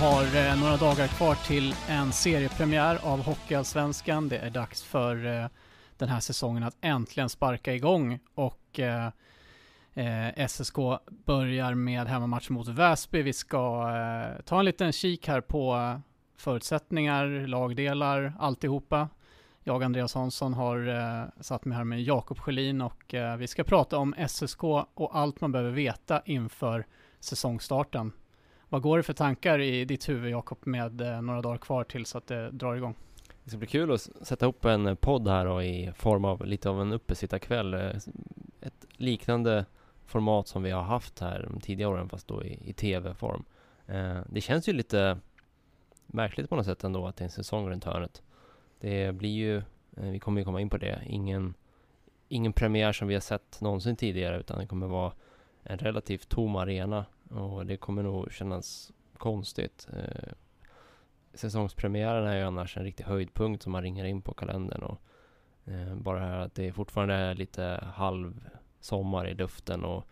Har eh, några dagar kvar till en seriepremiär av Hockeyallsvenskan. Det är dags för eh, den här säsongen att äntligen sparka igång och eh, eh, SSK börjar med hemmamatch mot Väsby. Vi ska eh, ta en liten kik här på förutsättningar, lagdelar, alltihopa. Jag, Andreas Hansson, har eh, satt mig här med Jakob Sjölin och eh, vi ska prata om SSK och allt man behöver veta inför säsongstarten. Vad går det för tankar i ditt huvud Jakob med eh, några dagar kvar tills att det drar igång? Det ska bli kul att sätta ihop en eh, podd här och i form av lite av en uppesittarkväll. Eh, ett liknande format som vi har haft här de tidigare åren fast då i, i tv-form. Eh, det känns ju lite märkligt på något sätt ändå att det är en säsong runt hörnet. Det blir ju, eh, vi kommer ju komma in på det, ingen, ingen premiär som vi har sett någonsin tidigare utan det kommer vara en relativt tom arena och det kommer nog kännas konstigt. Eh, säsongspremiären är ju annars en riktig höjdpunkt som man ringer in på kalendern och eh, bara det här att det fortfarande är lite halv sommar i luften och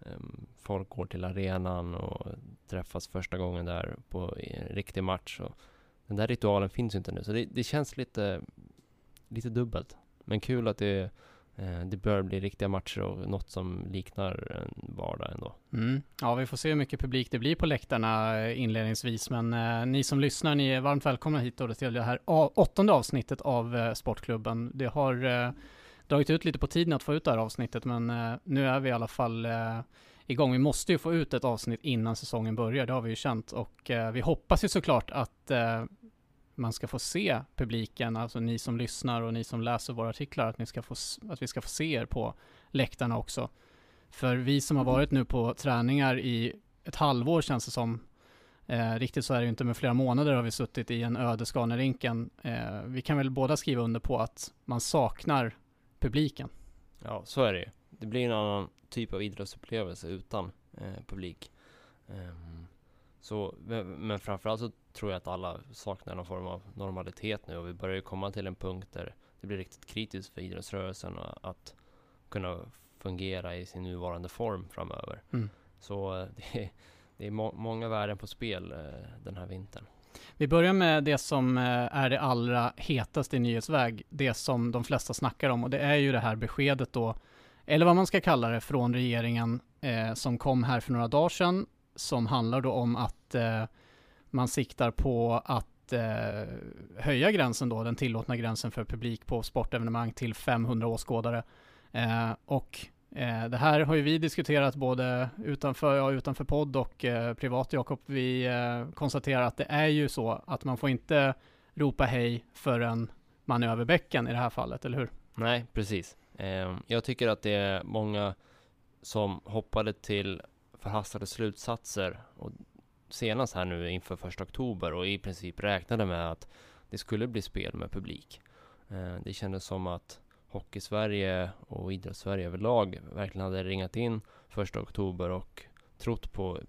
eh, folk går till arenan och träffas första gången där på en riktig match. Och den där ritualen finns ju inte nu så det, det känns lite, lite dubbelt. Men kul att det Eh, det bör bli riktiga matcher och något som liknar en vardag ändå. Mm. Ja, vi får se hur mycket publik det blir på läktarna eh, inledningsvis, men eh, ni som lyssnar, ni är varmt välkomna hit då till det här åttonde avsnittet av eh, Sportklubben. Det har eh, dragit ut lite på tiden att få ut det här avsnittet, men eh, nu är vi i alla fall eh, igång. Vi måste ju få ut ett avsnitt innan säsongen börjar, det har vi ju känt och vi hoppas ju såklart att man ska få se publiken, alltså ni som lyssnar och ni som läser våra artiklar, att, ni ska få, att vi ska få se er på läktarna också. För vi som har varit nu på träningar i ett halvår känns det som, eh, riktigt så är det ju inte, men flera månader har vi suttit i en öde Scanarinken. Eh, vi kan väl båda skriva under på att man saknar publiken. Ja, så är det ju. Det blir en annan typ av idrottsupplevelse utan eh, publik. Um, så, men framförallt så tror jag att alla saknar någon form av normalitet nu och vi börjar ju komma till en punkt där det blir riktigt kritiskt för idrottsrörelsen att kunna fungera i sin nuvarande form framöver. Mm. Så eh, det är, det är må många värden på spel eh, den här vintern. Vi börjar med det som eh, är det allra hetaste i nyhetsväg, det som de flesta snackar om och det är ju det här beskedet då, eller vad man ska kalla det, från regeringen eh, som kom här för några dagar sedan, som handlar då om att eh, man siktar på att eh, höja gränsen då, den tillåtna gränsen för publik på sportevenemang till 500 åskådare. Eh, och eh, det här har ju vi diskuterat både utanför, ja, utanför podd och eh, privat Jakob. Vi eh, konstaterar att det är ju så att man får inte ropa hej förrän man är över bäcken i det här fallet, eller hur? Nej, precis. Eh, jag tycker att det är många som hoppade till förhastade slutsatser och senast här nu inför första oktober och i princip räknade med att det skulle bli spel med publik. Eh, det kändes som att Hockey-Sverige och Idrotts-Sverige överlag verkligen hade ringat in första oktober och trott på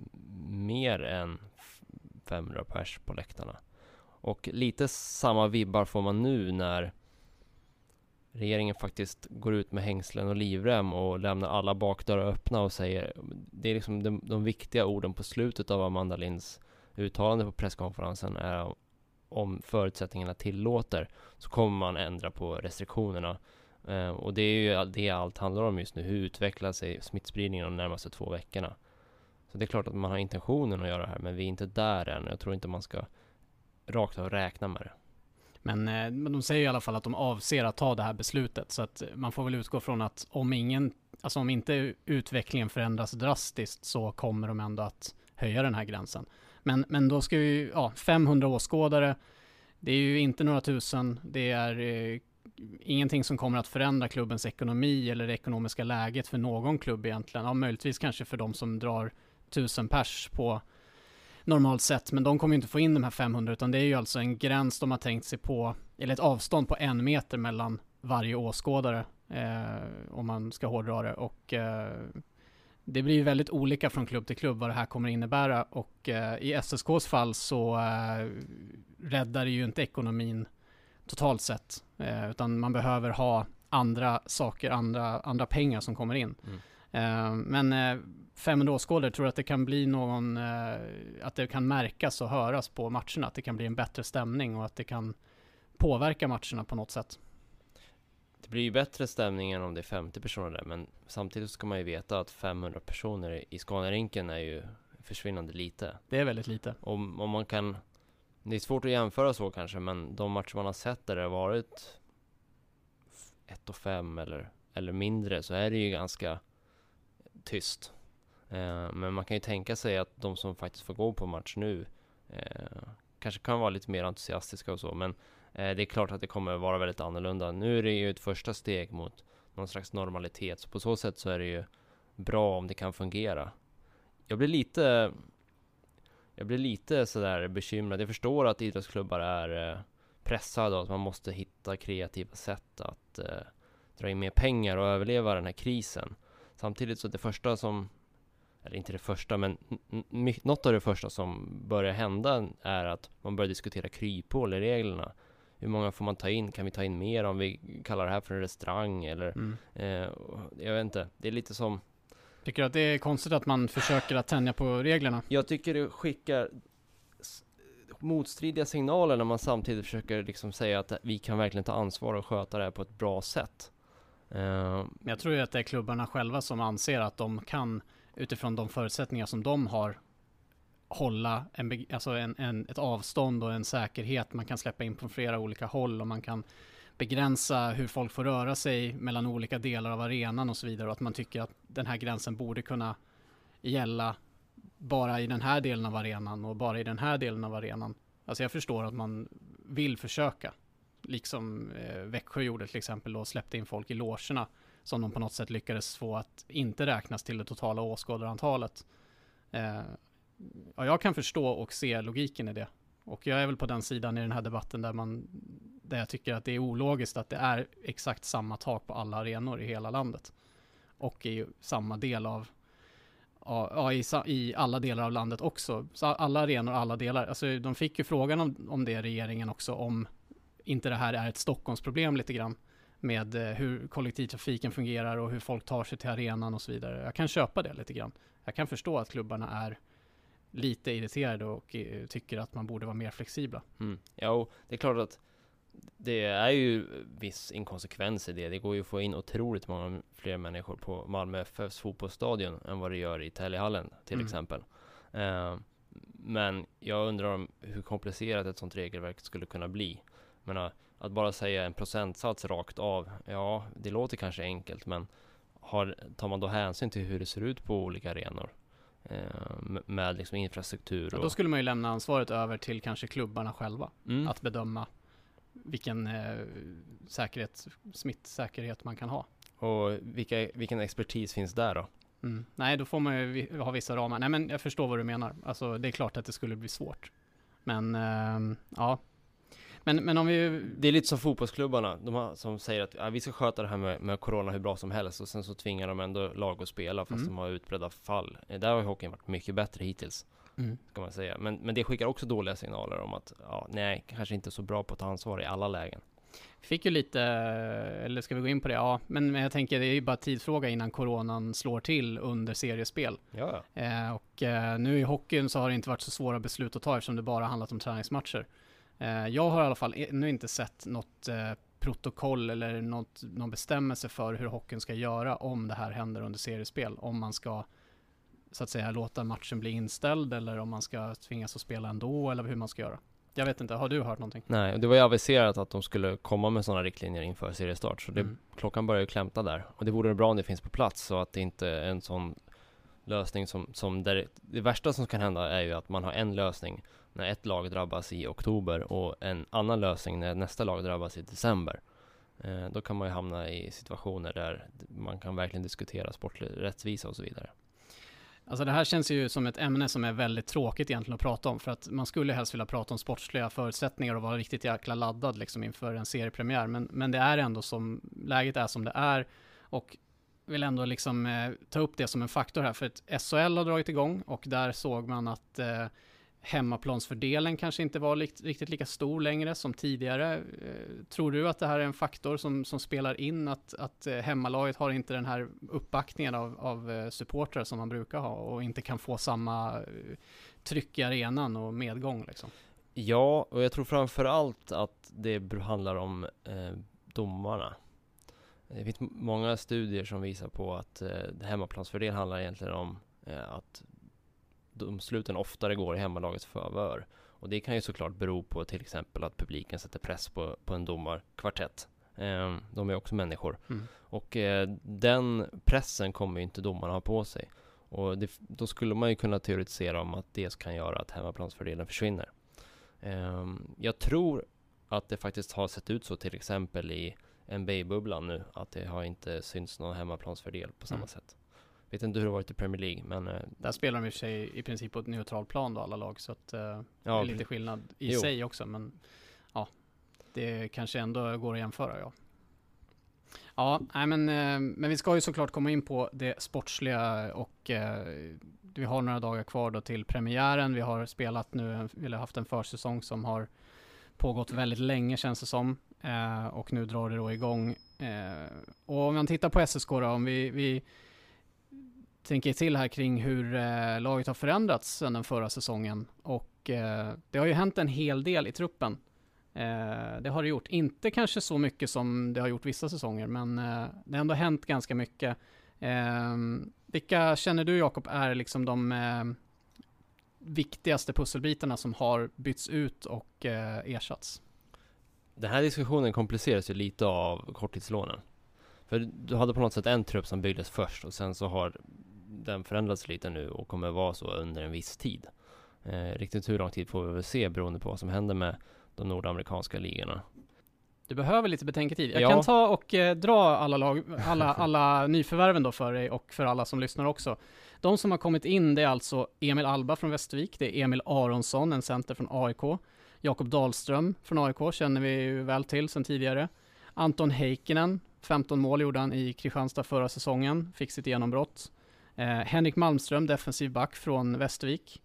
mer än 500 pers på läktarna. Och lite samma vibbar får man nu när regeringen faktiskt går ut med hängslen och livrem och lämnar alla bakdörrar öppna och säger Det är liksom de, de viktiga orden på slutet av Amanda Linds uttalande på presskonferensen är om förutsättningarna tillåter så kommer man ändra på restriktionerna. Eh, och det är ju det allt handlar om just nu. Hur utvecklar sig smittspridningen de närmaste två veckorna? Så det är klart att man har intentionen att göra det här, men vi är inte där än. Jag tror inte man ska rakt av räkna med det. Men, eh, men de säger i alla fall att de avser att ta det här beslutet. Så att man får väl utgå från att om ingen, alltså om inte utvecklingen förändras drastiskt så kommer de ändå att höja den här gränsen. Men, men då ska vi, ja, 500 åskådare, det är ju inte några tusen, det är eh, ingenting som kommer att förändra klubbens ekonomi eller det ekonomiska läget för någon klubb egentligen. Ja, möjligtvis kanske för de som drar tusen pers på normalt sett, men de kommer inte få in de här 500, utan det är ju alltså en gräns de har tänkt sig på, eller ett avstånd på en meter mellan varje åskådare, eh, om man ska hårdra det. Och eh, det blir ju väldigt olika från klubb till klubb vad det här kommer innebära och eh, i SSKs fall så eh, räddar det ju inte ekonomin totalt sett, eh, utan man behöver ha andra saker, andra, andra pengar som kommer in. Mm. Eh, men 500 eh, åskådare, tror att det kan bli någon, eh, att det kan märkas och höras på matcherna, att det kan bli en bättre stämning och att det kan påverka matcherna på något sätt? Det blir ju bättre stämning än om det är 50 personer där, men samtidigt ska man ju veta att 500 personer i Scaniarinken är ju försvinnande lite. Det är väldigt lite. Om, om man kan det är svårt att jämföra så kanske, men de matcher man har sett där det har varit 1 och 5 eller, eller mindre så är det ju ganska tyst. Eh, men man kan ju tänka sig att de som faktiskt får gå på match nu eh, kanske kan vara lite mer entusiastiska och så, men eh, det är klart att det kommer vara väldigt annorlunda. Nu är det ju ett första steg mot någon slags normalitet, så på så sätt så är det ju bra om det kan fungera. Jag blir lite jag blir lite sådär bekymrad. Jag förstår att idrottsklubbar är eh, pressade och att man måste hitta kreativa sätt att eh, dra in mer pengar och överleva den här krisen. Samtidigt så det första som, eller inte det första, men något av det första som börjar hända är att man börjar diskutera kryphål i reglerna. Hur många får man ta in? Kan vi ta in mer om vi kallar det här för en restaurang? Eller, mm. eh, jag vet inte, det är lite som Tycker du att det är konstigt att man försöker att tänja på reglerna? Jag tycker det skickar motstridiga signaler när man samtidigt försöker liksom säga att vi kan verkligen ta ansvar och sköta det här på ett bra sätt. Uh, jag tror ju att det är klubbarna själva som anser att de kan utifrån de förutsättningar som de har hålla en, alltså en, en, ett avstånd och en säkerhet. Man kan släppa in på flera olika håll och man kan begränsa hur folk får röra sig mellan olika delar av arenan och så vidare och att man tycker att den här gränsen borde kunna gälla bara i den här delen av arenan och bara i den här delen av arenan. Alltså jag förstår att man vill försöka, liksom eh, Växjö gjorde till exempel och släppte in folk i logerna som de på något sätt lyckades få att inte räknas till det totala åskådarantalet. Eh, ja, jag kan förstå och se logiken i det. Och jag är väl på den sidan i den här debatten där man där jag tycker att det är ologiskt att det är exakt samma tak på alla arenor i hela landet. Och i samma del av, ja, i, i alla delar av landet också. Så alla arenor, alla delar. Alltså de fick ju frågan om, om det, regeringen också, om inte det här är ett Stockholmsproblem lite grann. Med eh, hur kollektivtrafiken fungerar och hur folk tar sig till arenan och så vidare. Jag kan köpa det lite grann. Jag kan förstå att klubbarna är lite irriterade och eh, tycker att man borde vara mer flexibla. Mm. Ja, det är klart att det är ju viss inkonsekvens i det. Det går ju att få in otroligt många fler människor på Malmö FFs fotbollsstadion än vad det gör i Täljehallen till mm. exempel. Uh, men jag undrar om hur komplicerat ett sånt regelverk skulle kunna bli. Men uh, att bara säga en procentsats rakt av, ja, det låter kanske enkelt, men har, tar man då hänsyn till hur det ser ut på olika arenor? Uh, med liksom infrastruktur. Och... Ja, då skulle man ju lämna ansvaret över till kanske klubbarna själva. Mm. Att bedöma vilken eh, säkerhet, smittsäkerhet man kan ha. Och vilka, vilken expertis finns där då? Mm. Nej, då får man ju ha vissa ramar. Nej, men jag förstår vad du menar. Alltså, det är klart att det skulle bli svårt. Men, eh, ja. Men, men om vi... Det är lite som fotbollsklubbarna, de har, som säger att ja, vi ska sköta det här med, med corona hur bra som helst och sen så tvingar de ändå lag att spela fast mm. de har utbredda fall. Där har ju hockeyn varit mycket bättre hittills. Mm. Ska man säga. Men, men det skickar också dåliga signaler om att, ja, nej, kanske inte så bra på att ta ansvar i alla lägen. Fick ju lite, eller ska vi gå in på det? Ja, men jag tänker det är ju bara tidsfråga innan coronan slår till under seriespel. Ja. Eh, och eh, nu i hockeyn så har det inte varit så svåra beslut att ta eftersom det bara handlat om träningsmatcher. Eh, jag har i alla fall ännu inte sett något eh, protokoll eller något, någon bestämmelse för hur hockeyn ska göra om det här händer under seriespel. Om man ska så att säga låta matchen bli inställd eller om man ska tvingas att spela ändå eller hur man ska göra. Jag vet inte, har du hört någonting? Nej, det var ju aviserat att de skulle komma med sådana riktlinjer inför seriestart, så det, mm. klockan börjar ju klämta där. Och det vore bra om det finns på plats så att det inte är en sån lösning som, som där, det värsta som kan hända är ju att man har en lösning när ett lag drabbas i oktober och en annan lösning när nästa lag drabbas i december. Eh, då kan man ju hamna i situationer där man kan verkligen diskutera sportlig rättvisa och så vidare. Alltså det här känns ju som ett ämne som är väldigt tråkigt egentligen att prata om för att man skulle helst vilja prata om sportsliga förutsättningar och vara riktigt jäkla laddad liksom inför en seriepremiär. Men, men det är ändå som, läget är som det är och vill ändå liksom eh, ta upp det som en faktor här för att SHL har dragit igång och där såg man att eh, hemmaplansfördelen kanske inte var likt, riktigt lika stor längre som tidigare. Eh, tror du att det här är en faktor som, som spelar in att, att eh, hemmalaget har inte den här uppbackningen av, av eh, supportrar som man brukar ha och inte kan få samma tryck i arenan och medgång liksom? Ja, och jag tror framförallt att det handlar om eh, domarna. Det finns många studier som visar på att eh, hemmaplansfördel handlar egentligen om eh, att domsluten oftare går i hemmalagets favör. Och det kan ju såklart bero på till exempel att publiken sätter press på, på en domarkvartett. Eh, de är också människor. Mm. Och eh, den pressen kommer ju inte domarna ha på sig. Och det, då skulle man ju kunna teoretisera om att det kan göra att hemmaplansfördelen försvinner. Eh, jag tror att det faktiskt har sett ut så till exempel i NBA-bubblan nu, att det har inte synts någon hemmaplansfördel på samma mm. sätt. Vet inte hur det varit i Premier League, men... Eh, Där spelar de i och för sig i princip på ett neutralt plan då, alla lag, så att uh, ja, det är lite skillnad i jo. sig också, men ja, det kanske ändå går att jämföra, ja. Ja, nej men, uh, men vi ska ju såklart komma in på det sportsliga och uh, vi har några dagar kvar då till premiären. Vi har spelat nu, eller haft en försäsong som har pågått väldigt länge känns det som. och nu drar det då igång. och om man tittar på SSK då, om vi, vi tänker till här kring hur eh, laget har förändrats sedan den förra säsongen. Och eh, det har ju hänt en hel del i truppen. Eh, det har det gjort. Inte kanske så mycket som det har gjort vissa säsonger, men eh, det har ändå hänt ganska mycket. Eh, vilka känner du Jakob är liksom de eh, viktigaste pusselbitarna som har bytts ut och eh, ersatts? Den här diskussionen kompliceras ju lite av korttidslånen. För du hade på något sätt en trupp som byggdes först och sen så har den förändrats lite nu och kommer vara så under en viss tid. Eh, riktigt hur lång tid får vi väl se beroende på vad som händer med de nordamerikanska ligorna. Du behöver lite betänketid. Jag ja. kan ta och eh, dra alla, lag, alla, alla nyförvärven då för dig och för alla som lyssnar också. De som har kommit in det är alltså Emil Alba från Västervik, det är Emil Aronsson, en center från AIK. Jakob Dahlström från AIK känner vi ju väl till sedan tidigare. Anton Heikkinen, 15 mål gjorde han i Kristianstad förra säsongen, fick sitt genombrott. Eh, Henrik Malmström, defensiv back från Västervik.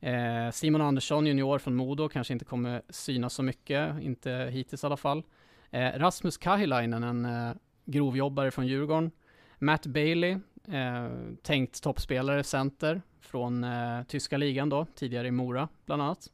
Eh, Simon Andersson, junior från Modo, kanske inte kommer synas så mycket, inte hittills i alla fall. Eh, Rasmus Kahilainen, en eh, grovjobbare från Djurgården. Matt Bailey, eh, tänkt toppspelare, center från eh, tyska ligan då, tidigare i Mora bland annat.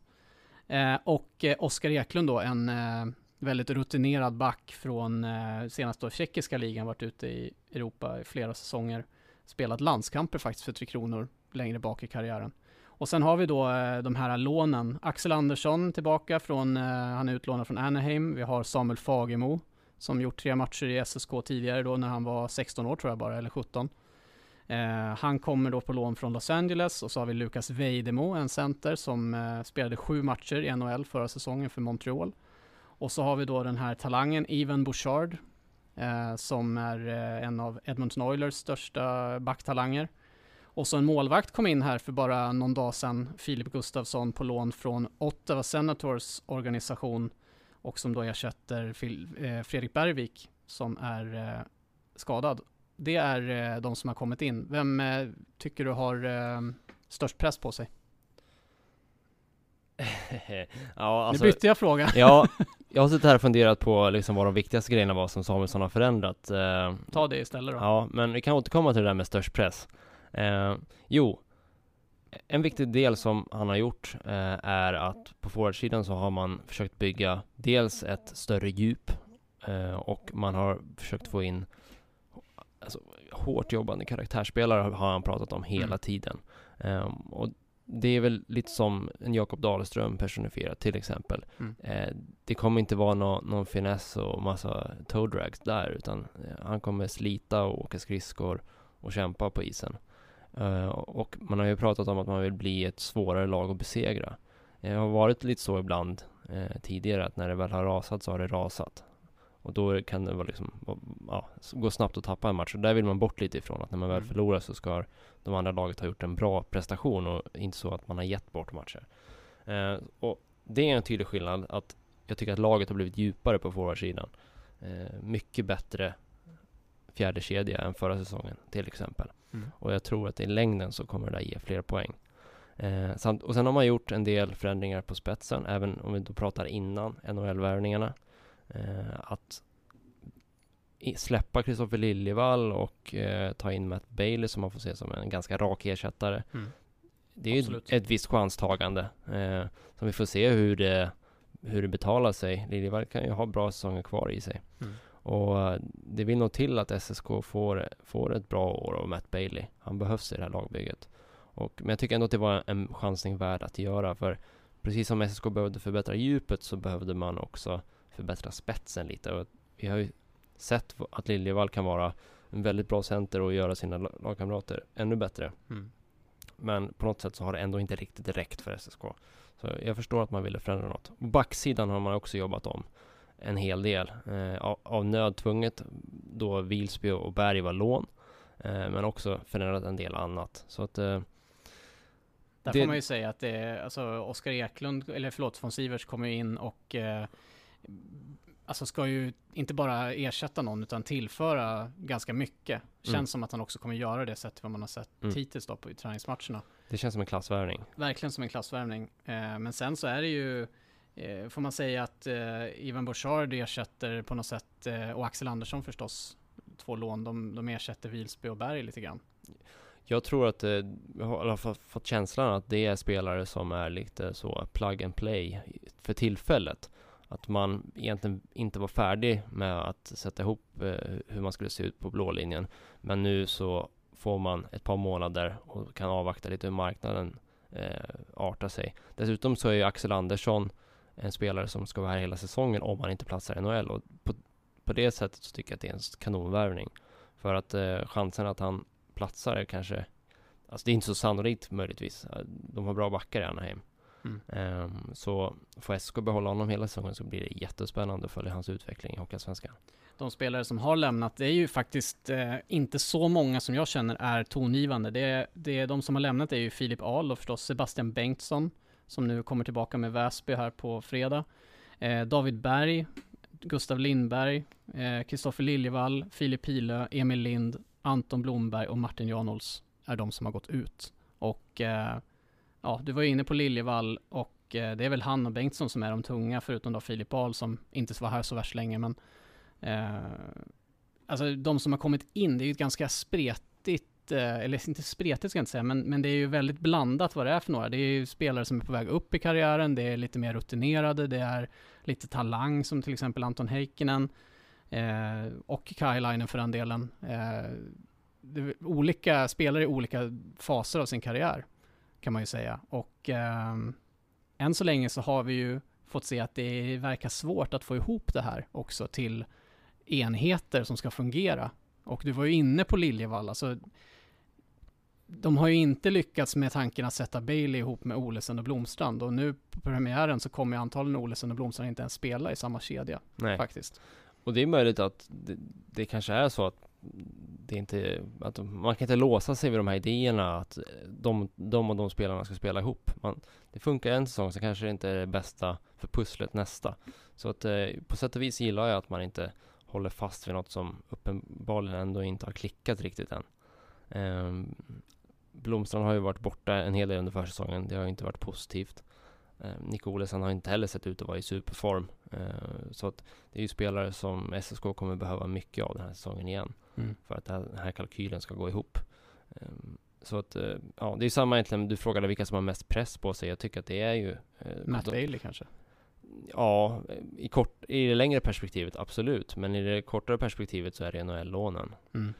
Eh, och eh, Oskar Eklund då, en eh, väldigt rutinerad back från eh, senast då tjeckiska ligan, varit ute i Europa i flera säsonger spelat landskamper faktiskt för Tre Kronor längre bak i karriären. Och sen har vi då eh, de här lånen. Axel Andersson tillbaka från, eh, han är utlånad från Anaheim. Vi har Samuel Fagemo som gjort tre matcher i SSK tidigare då när han var 16 år tror jag bara, eller 17. Eh, han kommer då på lån från Los Angeles och så har vi Lukas Vejdemo, en center som eh, spelade sju matcher i NHL förra säsongen för Montreal. Och så har vi då den här talangen Ivan Bouchard eh, som är eh, en av Edmonton Oilers största backtalanger. Och så en målvakt kom in här för bara någon dag sedan, Filip Gustafsson på lån från Ottawa Senators organisation och som då ersätter Fil eh, Fredrik Bergvik som är eh, skadad. Det är eh, de som har kommit in. Vem eh, tycker du har eh, störst press på sig? ja, alltså, nu bytte jag fråga. ja, jag har suttit här och funderat på liksom vad de viktigaste grejerna var som Samuelsson har förändrat. Eh, Ta det istället då. Ja, men vi kan återkomma till det där med störst press. Eh, jo, en viktig del som han har gjort eh, är att på forwardsidan så har man försökt bygga dels ett större djup eh, och man har försökt få in alltså, hårt jobbande karaktärsspelare har han pratat om hela mm. tiden. Um, och det är väl lite som en Jakob Dahlström personifierad till exempel. Mm. Eh, det kommer inte vara no någon finess och massa toe drags där, utan eh, han kommer slita och åka skridskor och kämpa på isen. Eh, och man har ju pratat om att man vill bli ett svårare lag att besegra. Det har varit lite så ibland eh, tidigare, att när det väl har rasat så har det rasat. Och då kan det vara liksom, ja, gå snabbt att tappa en match. Och där vill man bort lite ifrån, att när man väl Mm. förlorar så ska de andra laget ha gjort en bra prestation och inte så att man har gett bort matcher. Eh, och det är en tydlig skillnad, att jag tycker att laget har blivit djupare på forwardsidan. Eh, mycket bättre fjärde kedja än förra säsongen till exempel. Mm. Och jag tror att i längden så kommer det där ge fler poäng. Eh, samt, och sen har man gjort en del förändringar på spetsen, även om vi då pratar innan NHL-värvningarna. Eh, att släppa Kristoffer Liljevall och eh, ta in Matt Bailey som man får se som en ganska rak ersättare. Mm. Det är ju Absolut. ett, ett visst chanstagande. Eh, så vi får se hur det, hur det betalar sig. Liljevall kan ju ha bra säsonger kvar i sig. Mm. Och det vill nog till att SSK får, får ett bra år av Matt Bailey. Han behövs i det här lagbygget. Och, men jag tycker ändå att det var en chansning värd att göra. För precis som SSK behövde förbättra djupet så behövde man också förbättra spetsen lite. Och vi har ju sett att Liljevall kan vara en väldigt bra center och göra sina lag- lagkamrater ännu bättre. Mm. Men på något sätt så har det ändå inte riktigt räckt för SSK. Så jag förstår att man ville förändra något. Backsidan har man också jobbat om en hel del. Eh, av, av nöd tvunget då Vilsby och Berg var lån. Eh, men också förändrat en del annat. Så att eh, Där Det- får man ju säga att det alltså Oskar Eklund, eller förlåt, von Sivers kommer ju in och eh, alltså ska ju inte bara ersätta någon utan tillföra ganska mycket. Känns Mm. som att han också kommer göra det sett vad man har sett Mm. hittills då på i träningsmatcherna. det känns som en klassvärvning. Verkligen som en klassvärvning. Eh, men sen så är det ju, eh, får man säga att eh, Ivan Bouchard ersätter på något sätt, eh, och Axel Andersson förstås, två lån, de, de ersätter Vilsby och Berg lite grann. Jag tror att, eh, jag har i alla fall fått känslan att det är spelare som är lite så plug and play för tillfället. Att man egentligen inte var färdig med att sätta ihop eh, hur man skulle se ut på blå linjen. Men nu så får man ett par månader och kan avvakta lite hur marknaden eh, artar sig. Dessutom så är ju Axel Andersson en spelare som ska vara här hela säsongen om han inte platsar i NHL. Och på, på det sättet så tycker jag att det är en kanonvärvning. För att eh, chansen att han platsar är kanske Alltså det är inte så sannolikt möjligtvis. Eh, de har bra backar i Anaheim. Mm. Ehm, så får SK behålla honom hela säsongen så blir det jättespännande att följa hans utveckling i Hockeyallsvenskan. de spelare som har lämnat, det är ju faktiskt eh, inte så många som jag känner är tongivande. Det det är de som har lämnat är ju Filip Ahl och förstås Sebastian Bengtsson, som nu kommer tillbaka med Väsby här på fredag. Eh, David Berg, Gustav Lindberg, eh, Kristoffer Liljevall, Filip Pilö, Emil Lind, Anton Blomberg och Martin Janholz är de som har gått ut. Och eh, ja, du var ju inne på Liljevall och eh, det är väl han och Bengtsson som är de tunga, förutom då Filip Ahl som inte var här så värst länge, men Eh, alltså de som har kommit in, det är ju ett ganska spretigt, eh, eller inte spretigt ska jag inte säga, men, men det är ju väldigt blandat vad det är för några. Det är ju spelare som är på väg upp i karriären, det är lite mer rutinerade, det är lite talang som till exempel Anton Heikkinen eh, och Kailainen för den delen. Eh, olika spelare i olika faser av sin karriär kan man ju säga. Och eh, än så länge så har vi ju fått se att det verkar svårt att få ihop det här också till enheter som ska fungera. Och du var ju inne på Liljevall, alltså de har ju inte lyckats med tanken att sätta Bailey ihop med Olesen och Blomstrand och nu på premiären så kommer ju antagligen Olesen och Blomstrand inte ens spela i samma kedja Nej. faktiskt. Och det är möjligt att det, det kanske är så att det inte, att man kan inte låsa sig vid de här idéerna att de, de och de spelarna ska spela ihop. Man, det funkar en säsong, så kanske det inte är det bästa för pusslet nästa. Så att eh, på sätt och vis gillar jag att man inte håller fast vid något som uppenbarligen ändå inte har klickat riktigt än. Ehm, Blomstrand har ju varit borta en hel del under försäsongen. Det har ju inte varit positivt. Eh, Nico Olesen har inte heller sett ut att vara i superform. Eh, så att det är ju spelare som SSK kommer behöva mycket av den här säsongen igen. Mm. För att här- den här kalkylen ska gå ihop. Eh, så att, eh, ja, det är samma egentligen. Du frågade vilka som har mest press på sig. Jag tycker att det är ju... Matt de- Bailey kanske? Ja, i, kort, i det längre perspektivet absolut. Men i det kortare perspektivet så är det NHL-lånen. Mm.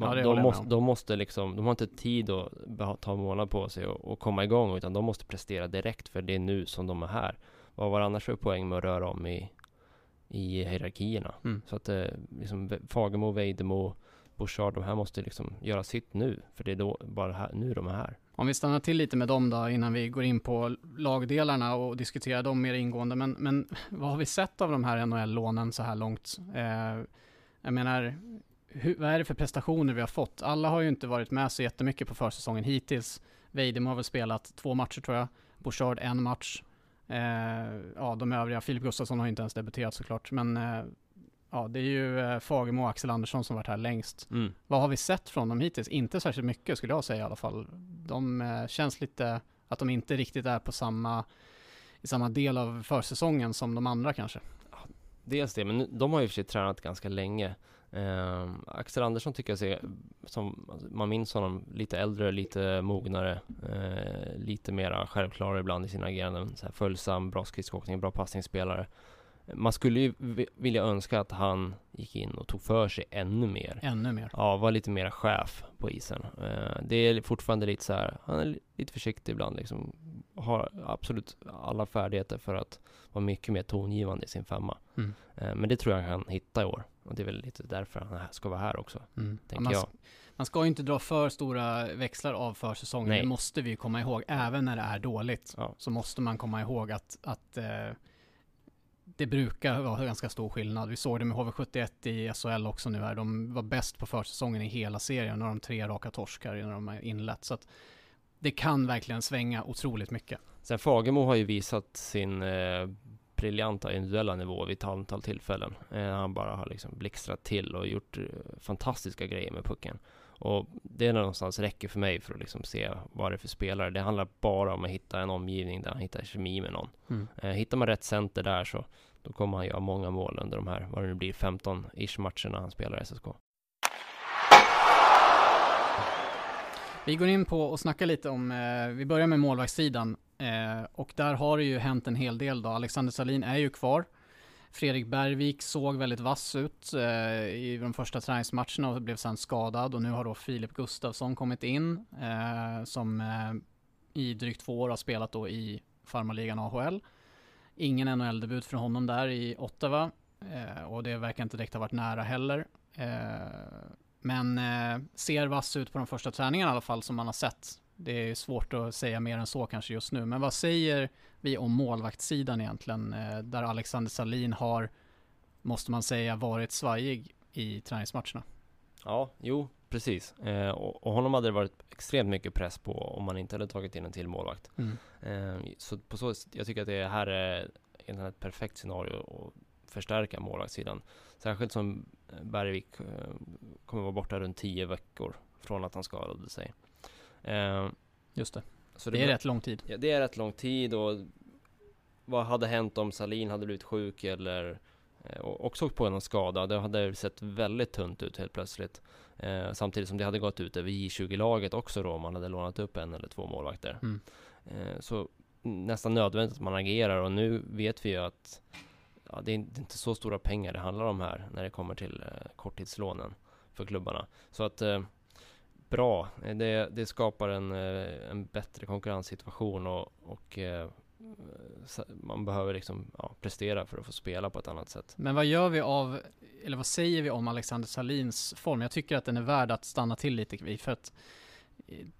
Ja, de, måste, de måste liksom, de har inte tid att ta en månad på sig och, och komma igång utan de måste prestera direkt för det är nu som de är här. Vad var annars för poäng med att röra om i, i hierarkierna? Mm. Så att eh, liksom Fagemo, Vejdemo, Bouchard, de här måste liksom göra sitt nu. För det är då, bara här, nu de är här. Om vi stannar till lite med dem då innan vi går in på lagdelarna och diskuterar dem mer ingående. Men, men vad har vi sett av de här NHL-lånen så här långt? Eh, jag menar, hur, vad är det för prestationer vi har fått? Alla har ju inte varit med så jättemycket på försäsongen hittills. Weidemo har väl spelat två matcher tror jag. Bouchard en match. Eh, ja, de övriga, Filip Gustafsson har inte ens debuterat såklart, men eh, ja, det är ju eh, Fagemo och Axel Andersson som varit här längst. Mm. Vad har vi sett från dem hittills? Inte särskilt mycket skulle jag säga i alla fall. De eh, känns lite att de inte riktigt är på samma, i samma del av försäsongen som de andra kanske. Dels det, men de har ju för sig tränat ganska länge. Eh, Axel Andersson tycker jag ser, som alltså, man minns honom, lite äldre, lite mognare, eh, lite mera självklar ibland i sina ageranden. Så här följsam, bra skridskoåkning, bra passningsspelare. Man skulle ju vilja önska att han gick in och tog för sig ännu mer. Ännu mer. Ja, var lite mer chef på isen. Eh, det är fortfarande lite så här, han är lite försiktig ibland liksom. Har absolut alla färdigheter för att vara mycket mer tongivande i sin femma. Mm. Eh, men det tror jag han kan hitta i år. Och det är väl lite därför han ska vara här också, Mm. Tänker man, jag. man ska ju inte dra för stora växlar av försäsongen. Det måste vi ju komma ihåg. Även när det är dåligt Ja. så måste man komma ihåg att, att eh, det brukar vara ganska stor skillnad. Vi såg det med HV71 i SHL också nu här. De var bäst på försäsongen i hela serien. Nu har de tre raka torskar när de har inlett. Så att det kan verkligen svänga otroligt mycket. Sen Fagemo har ju visat sin eh, briljanta individuella nivå vid ett antal tillfällen. Eh, han bara har liksom blixtrat till och gjort eh, fantastiska grejer med pucken. Och det någonstans räcker för mig för att liksom se vad det är för spelare. Det handlar bara om att hitta en omgivning där han hittar kemi med någon. Mm. Eh, hittar man rätt center där så då kommer han göra många mål under de här, vad det nu blir, 15-ish matcherna han spelar i SSK. Vi går in på och snackar lite om, eh, vi börjar med målvaktssidan. Eh, och där har det ju hänt en hel del då. Alexander Salin är ju kvar. Fredrik Bergvik såg väldigt vass ut eh, i de första träningsmatcherna och blev sedan skadad. Och nu har då Filip Gustafsson kommit in eh, som eh, i drygt två år har spelat då i farmarligan AHL. Ingen NHL-debut för honom där i Ottawa. Eh, och det verkar inte direkt ha varit nära heller. Eh, men eh, ser vass ut på de första träningarna i alla fall som man har sett. Det är svårt att säga mer än så kanske just nu. Men vad säger vi om målvaktssidan egentligen? Eh, där Alexander Salin har, måste man säga, varit svajig i träningsmatcherna. Ja, jo, precis. Eh, och, och honom hade det varit extremt mycket press på om man inte hade tagit in en till målvakt. Mm. Eh, så på så jag tycker att det här är egentligen ett perfekt scenario att förstärka målvaktssidan. Särskilt som Bergvik eh, kommer vara borta runt 10 veckor från att han skadade sig. Eh, Just det. så Det är blir- rätt lång tid. Ja, det är rätt lång tid och vad hade hänt om Salin hade blivit sjuk eller eh, och också på en skada? Det hade sett väldigt tunt ut helt plötsligt. Eh, samtidigt som det hade gått ut över J20-laget också då om man hade lånat upp en eller två målvakter. Mm. Eh, så nästan nödvändigt att man agerar och nu vet vi ju att ja, det, är, det är inte så stora pengar det handlar om här när det kommer till eh, korttidslånen för klubbarna. Så att eh, bra, eh, det, det skapar en, eh, en bättre konkurrenssituation och, och eh, man behöver liksom ja, prestera för att få spela på ett annat sätt. Men vad gör vi av, eller vad säger vi om Alexander Salins form? Jag tycker att den är värd att stanna till lite vid, för att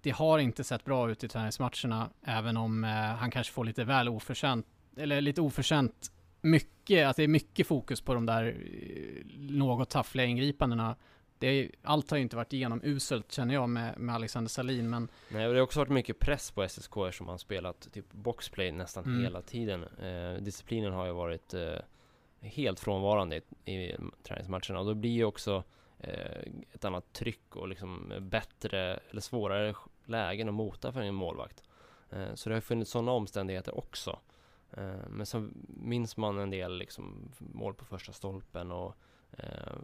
det har inte sett bra ut i träningsmatcherna, även om eh, han kanske får lite väl oförtjänt, eller lite oförtjänt mycket, att det är mycket fokus på de där något taffliga ingripandena. Det är, allt har ju inte varit igenom uselt känner jag med, med Alexander Salin, men Nej, och det har också varit mycket press på SSK som har spelat typ boxplay nästan Mm. hela tiden. Eh, disciplinen har ju varit eh, helt frånvarande i, i träningsmatcherna och då blir ju också eh, ett annat tryck och liksom bättre eller svårare lägen att mota för en målvakt. Eh, så det har funnits sådana omständigheter också. Eh, men så minns man en del liksom mål på första stolpen och eh,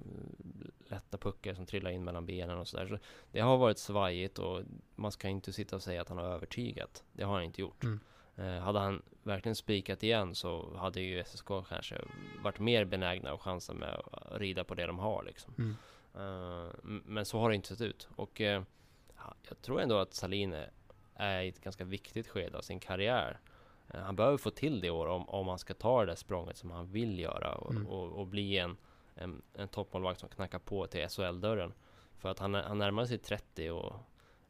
lätta puckar som trillar in mellan benen och sådär. Så det har varit svajigt och man ska inte sitta och säga att han har övertygat. Det har han inte gjort. Mm. Eh, hade han verkligen spikat igen så hade ju SSK kanske varit mer benägna och chansa med att rida på det de har liksom. mm. Eh, men så har det inte sett ut. Och eh, ja, jag tror ändå att Salin är- är i ett ganska viktigt skede av sin karriär. Eh, han behöver få till det i år om, om han ska ta det där språnget som han vill göra och, Mm. och, och bli en, en, en toppmålvakt som knackar på till SHL-dörren. För att han, han närmar sig 30 och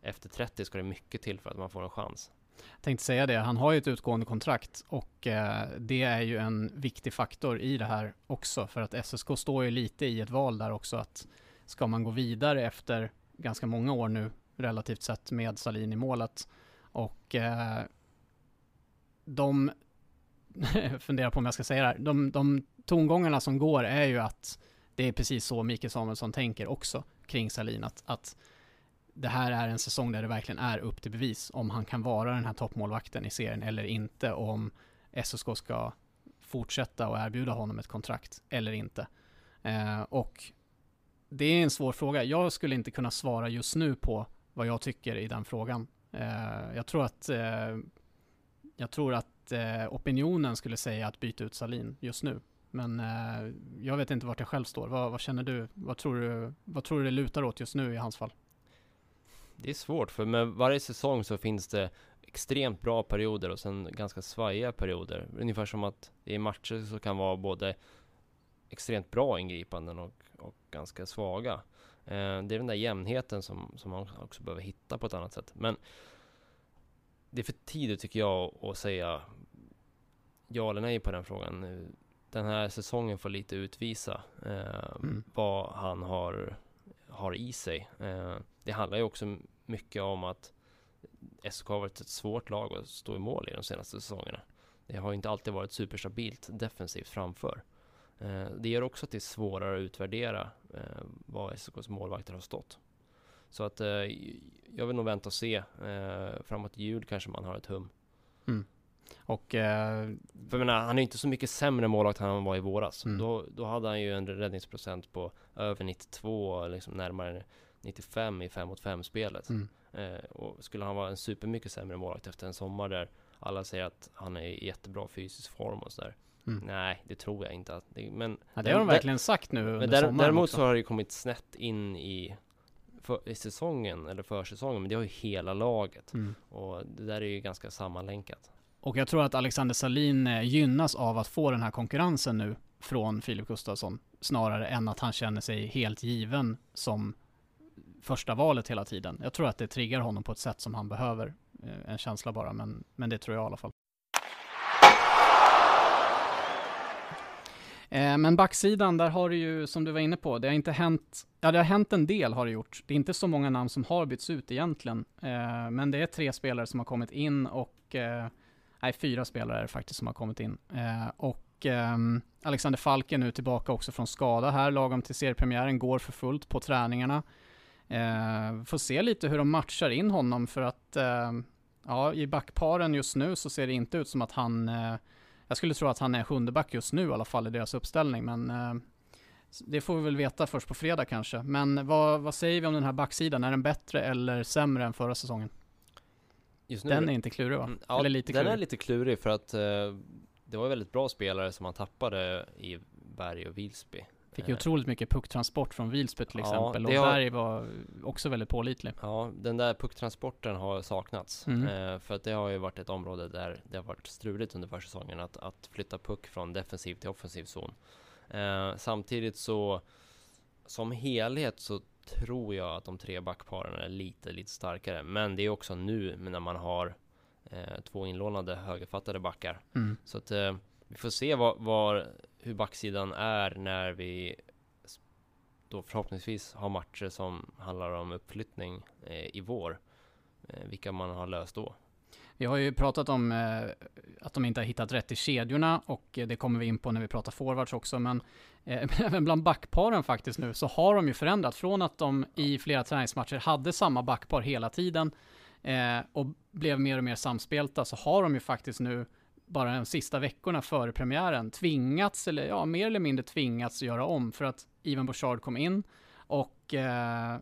efter 30 ska det mycket till för att man får en chans. Jag tänkte säga det, han har ju ett utgående kontrakt och eh, det är ju en viktig faktor i det här också för att SSK står ju lite i ett val där också att ska man gå vidare efter ganska många år nu relativt sett med Salin i målet och eh, de funderar på om jag ska säga det här, de, de tongångarna som går är ju att det är precis så Mikael Samuelsson tänker också kring Salin att, att det här är en säsong där det verkligen är upp till bevis om han kan vara den här toppmålvakten i serien eller inte och om SSK ska fortsätta och erbjuda honom ett kontrakt eller inte. Eh, och det är en svår fråga. Jag skulle inte kunna svara just nu på vad jag tycker i den frågan. Eh, jag tror att eh, jag tror att eh, opinionen skulle säga att byta ut Salin just nu. Men eh, jag vet inte vart jag själv står. Vad, vad, känner du? Vad tror du? Vad tror du det lutar åt just nu i hans fall? Det är svårt, för med varje säsong så finns det extremt bra perioder och sen ganska svajiga perioder. Ungefär som att i matcher så kan vara både extremt bra ingripanden och, och ganska svaga. Eh, det är den där jämnheten som, som man också behöver hitta på ett annat sätt. Men det är för tidigt tycker jag att säga ja eller nej på den frågan. Den här säsongen får lite utvisa eh, mm. vad han har, har i sig. Eh, det handlar ju också mycket om att SK har varit ett svårt lag att stå i mål i de senaste säsongerna. Det har inte alltid varit superstabilt defensivt framför. Eh, det gör också att det är svårare att utvärdera eh, var SKs målvakter har stått. Så att eh, jag vill nog vänta och se. framåt jul kanske man har ett hum. Mm. Och, eh, för jag menar, han är inte så mycket sämre målvakt än han var i våras. Mm. Då, då hade han ju en räddningsprocent på över 92, liksom närmare 95 i 5 mot 5 spelet. Mm. Eh, och skulle han vara en supermycket sämre målvakt efter en sommar där alla säger att han är i jättebra fysisk form och sådär. Mm. Nej, det tror jag inte. Att det, men, ja, det har de verkligen sagt nu under där, Däremot också. så har det kommit snett in i, för, i säsongen, eller försäsongen, men det har ju hela laget. Mm. Och det där är ju ganska sammanlänkat. Och jag tror att Alexander Salin eh, gynnas av att få den här konkurrensen nu från Filip Gustafsson, snarare än att han känner sig helt given som första valet hela tiden. Jag tror att det triggar honom på ett sätt som han behöver. Eh, en känsla bara, men, men det tror jag i alla fall. Eh, men backsidan, där har det ju, som du var inne på, det har inte hänt, ja det har hänt en del har det gjort. Det är inte så många namn som har bytts ut egentligen. Eh, men det är tre spelare som har kommit in och, eh, nej fyra spelare är det faktiskt som har kommit in. Eh, och ehm, Alexander Falk är nu tillbaka också från skada här, lagom till seriepremiären, går för fullt på träningarna. Eh, får se lite hur de matchar in honom för att ehm, ja, i backparen just nu så ser det inte ut som att han jag skulle tro att han är sjunde back just nu i alla fall i deras uppställning, men eh, det får vi väl veta först på fredag kanske. Men vad, vad säger vi om den här backsidan? Är den bättre eller sämre än förra säsongen? Den är inte klurig va? Mm, ja, eller lite den klurig. är lite klurig för att eh, det var väldigt bra spelare som man tappade i Berg och Vilsby. Fick ju otroligt mycket pucktransport från Vilsby till exempel ja, och har... Berg var också väldigt pålitlig. Ja, den där pucktransporten har saknats. Mm. Eh, för att det har ju varit ett område där det har varit struligt under försäsongen att, att flytta puck från defensiv till offensiv zon. Eh, samtidigt så som helhet så tror jag att de tre backparen är lite, lite starkare. Men det är också nu när man har eh, två inlånade högerfattade backar. Mm. Så att eh, vi får se var, var, hur backsidan är när vi då förhoppningsvis har matcher som handlar om uppflyttning eh, i vår. Eh, vilka man har löst då. Vi har ju pratat om eh, att de inte har hittat rätt i kedjorna och det kommer vi in på när vi pratar forwards också. Men även bland backparen faktiskt nu så har de ju förändrat från att de i flera träningsmatcher hade samma backpar hela tiden och blev mer och mer samspelta så har de ju faktiskt nu bara de sista veckorna före premiären tvingats, eller ja, mer eller mindre tvingats göra om för att Ivan Bouchard kom in och eh,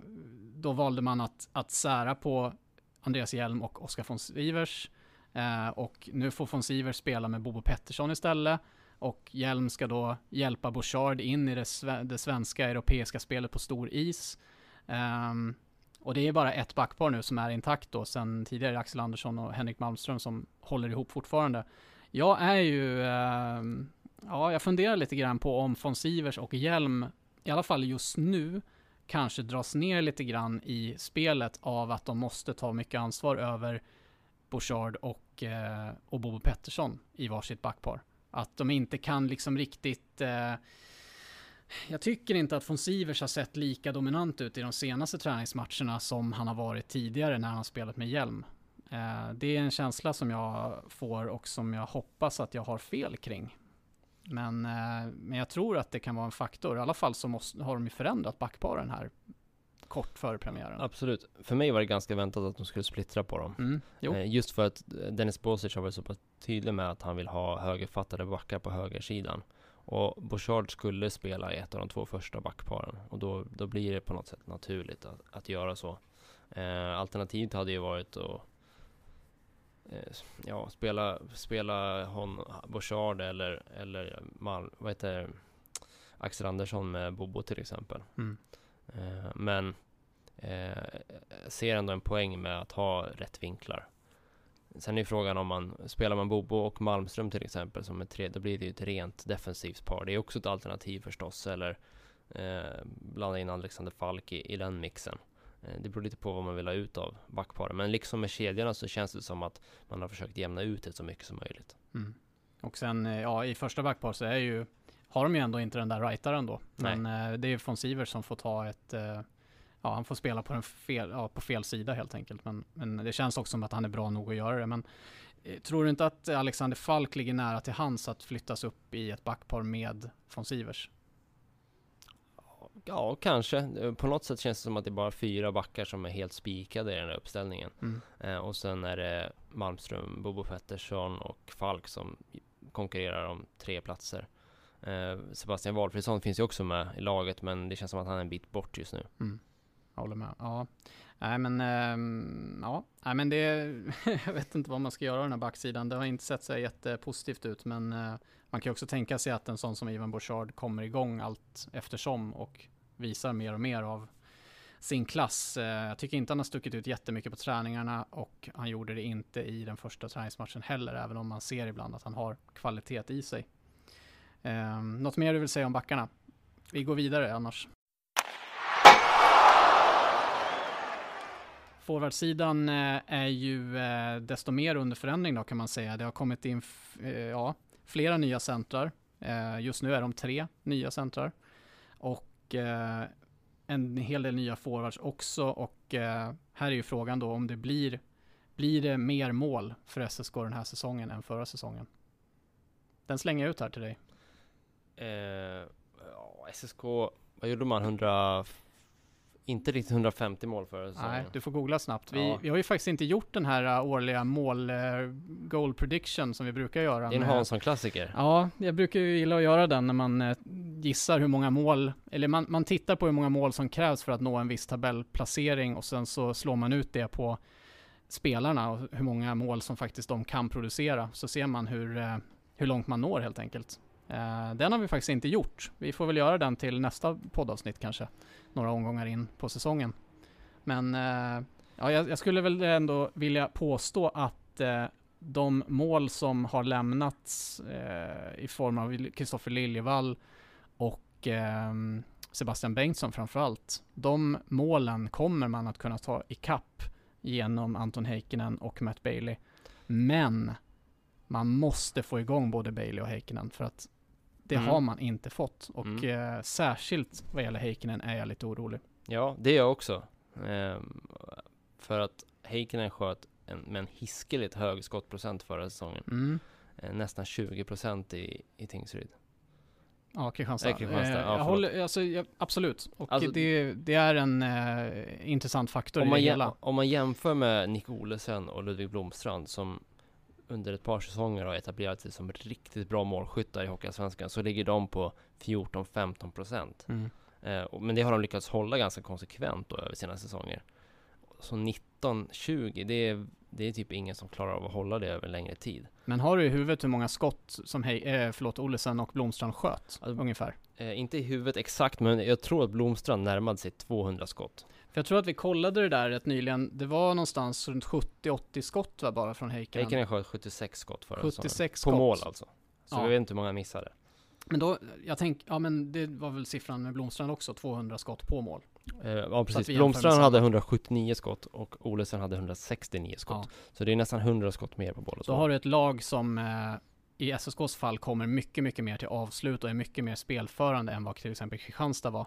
då valde man att, att sära på Andreas Hjelm och Oskar von Sivers. Eh, och nu får von Sivers spela med Bobo Pettersson istället. Och Hjelm ska då hjälpa Bouchard in i det, sve det svenska europeiska spelet på stor is. Um, och det är bara ett backpar nu som är intakt då, sen tidigare Axel Andersson och Henrik Malmström som håller ihop fortfarande. Jag är ju, eh, ja, jag funderar lite grann på om von Sivers och Hjelm, i alla fall just nu, kanske dras ner lite grann i spelet av att de måste ta mycket ansvar över Bouchard och, eh, och Bobo Pettersson i varsitt backpar. Att de inte kan liksom riktigt eh, jag tycker inte att von Sivers har sett lika dominant ut i de senaste träningsmatcherna som han har varit tidigare när han spelat med hjälm. Eh, det är en känsla som jag får och som jag hoppas att jag har fel kring. Men, eh, men jag tror att det kan vara en faktor. I alla fall så måste, har de ju förändrat backparen här kort före premiären. Absolut. För mig var det ganska väntat att de skulle splittra på dem. Mm. Eh, Just för att Dennis Bosic har varit så pass tydlig med att han vill ha högerfattade backar på högersidan. Och Bouchard skulle spela i ett av de två första backparen. Och då, då blir det på något sätt naturligt att, att göra så. Eh, alternativet hade ju varit att ja, spela, spela hon, Bouchard eller, eller Mal, vad heter? Axel Andersson med Bobo till exempel. Mm. Eh, men eh, ser ändå en poäng med att ha rätt vinklar. Sen är frågan om man spelar man Bobo och Malmström till exempel som är tre, då blir det ju ett rent defensivt par. Det är också ett alternativ förstås, eller eh, blanda in Alexander Falk i, i den mixen. Eh, det beror lite på vad man vill ha ut av backparen. Men liksom med kedjorna så känns det som att man har försökt jämna ut det så mycket som möjligt. Mm. Och sen, eh, ja, i första backpar så är ju, har de ju ändå inte den där rightaren då. Men eh, det är von Sivers som får ta ett, ja, han får spela på, den fel, ja, på fel sida helt enkelt. Men, men det känns också som att han är bra nog att göra det. Men tror du inte att Alexander Falk ligger nära till hands att flyttas upp i ett backpar med von Sivers? Ja, kanske. Eh, På något sätt känns det som att det är bara fyra backar som är helt spikade i den här uppställningen. Mm. Eh, och sen är det Malmström, Bobo Pettersson och Falk som konkurrerar om tre platser. Eh, Sebastian Walfridsson finns ju också med i laget, men det känns som att han är en bit bort just nu. Mm. Jag håller med. Ja, nej men, ehm, ja, nej men det, jag vet inte vad man ska göra den här backsidan. Det har inte sett så jättepositivt ut, men eh, man kan ju också tänka sig att en sån som Ivan Bouchard kommer igång allt eftersom och visar mer och mer av sin klass. Eh, jag tycker inte han har stuckit ut jättemycket på träningarna och han gjorde det inte i den första träningsmatchen heller, även om man ser ibland att han har kvalitet i sig. Eh, något mer du vill säga om backarna? Vi går vidare annars. Forwardsidan eh, är ju desto mer under förändring då kan man säga. Det har kommit in ja, flera nya centrar. Just nu är de tre nya centrar. Och Eh, en hel del nya forwards också. Och eh, här är ju frågan då om det blir, blir det mer mål för SSK den här säsongen än förra säsongen? Den slänger jag ut här till dig. Eh, ja, SSK, vad gjorde man? 100... Inte riktigt 150 mål förra säsongen. Nej, du får googla snabbt. Vi, Ja. vi har ju faktiskt inte gjort den här uh, årliga mål uh, goal prediction som vi brukar göra. Det är en Hansson-klassiker. Ja, jag brukar ju gilla att göra den när man eh, gissar hur många mål, eller man, man tittar på hur många mål som krävs för att nå en viss tabellplacering och sen så slår man ut det på spelarna och hur många mål som faktiskt de kan producera. Så ser man hur, hur långt man når helt enkelt. Den har vi faktiskt inte gjort. Vi får väl göra den till nästa poddavsnitt kanske, några omgångar in på säsongen. Men eh, ja, jag, jag skulle väl ändå vilja påstå att eh, de mål som har lämnats eh, i form av Kristoffer Liljevall och ehm, Sebastian Bengtsson framförallt. De målen kommer man att kunna ta i kapp genom Anton Heikkinen och Matt Bailey. Men man måste få igång både Bailey och Heikkinen för att det Mm. har man inte fått. Och Mm. eh, särskilt vad gäller Heikkinen är jag lite orolig. Ja, det är jag också. Ehm, för att Heikkinen sköt en, med en hiskeligt hög skottprocent förra säsongen. Mm. Eh, nästan 20% i, i Tingsryd. Ja, Kristianstad. Eh, Ja, jag håller, alltså, jag, absolut. Och Alltså- det, det är en eh, intressant faktor Om i man, det jäm, hela. om man jämför med Nick Olesen och Ludvig Blomstrand som under ett par säsonger har etablerat sig som riktigt bra målskyttar i Hockeyallsvenskan så ligger de på 14-15%. Mm. Eh, men det har de lyckats hålla ganska konsekvent då över sina säsonger. Så 19-20, det är, det är typ ingen som klarar av att hålla det över längre tid. Men har du i huvudet hur många skott som hej, eh, förlåt, Olesen och Blomstrand sköt? Alltså- ungefär. Eh, inte i huvudet exakt, men jag tror att Blomstrand närmade sig 200 skott. Jag tror att vi kollade det där rätt nyligen. Det var någonstans runt 70-80 skott va, bara från Heikkinen. Heikkinen sköt 76 skott förra säsongen. 76 På skott. mål alltså. Så Ja. jag vet inte hur många missade. Men då, jag tänker, ja men det var väl siffran med Blomstrand också, 200 skott på mål. Eh, ja precis, vi Blomstrand hade 179 skott och Olesen hade 169 skott. Ja. Så det är nästan 100 skott mer på båda Så har du ett lag som eh, i SSKs fall kommer mycket, mycket mer till avslut och är mycket mer spelförande än vad till exempel Kristianstad var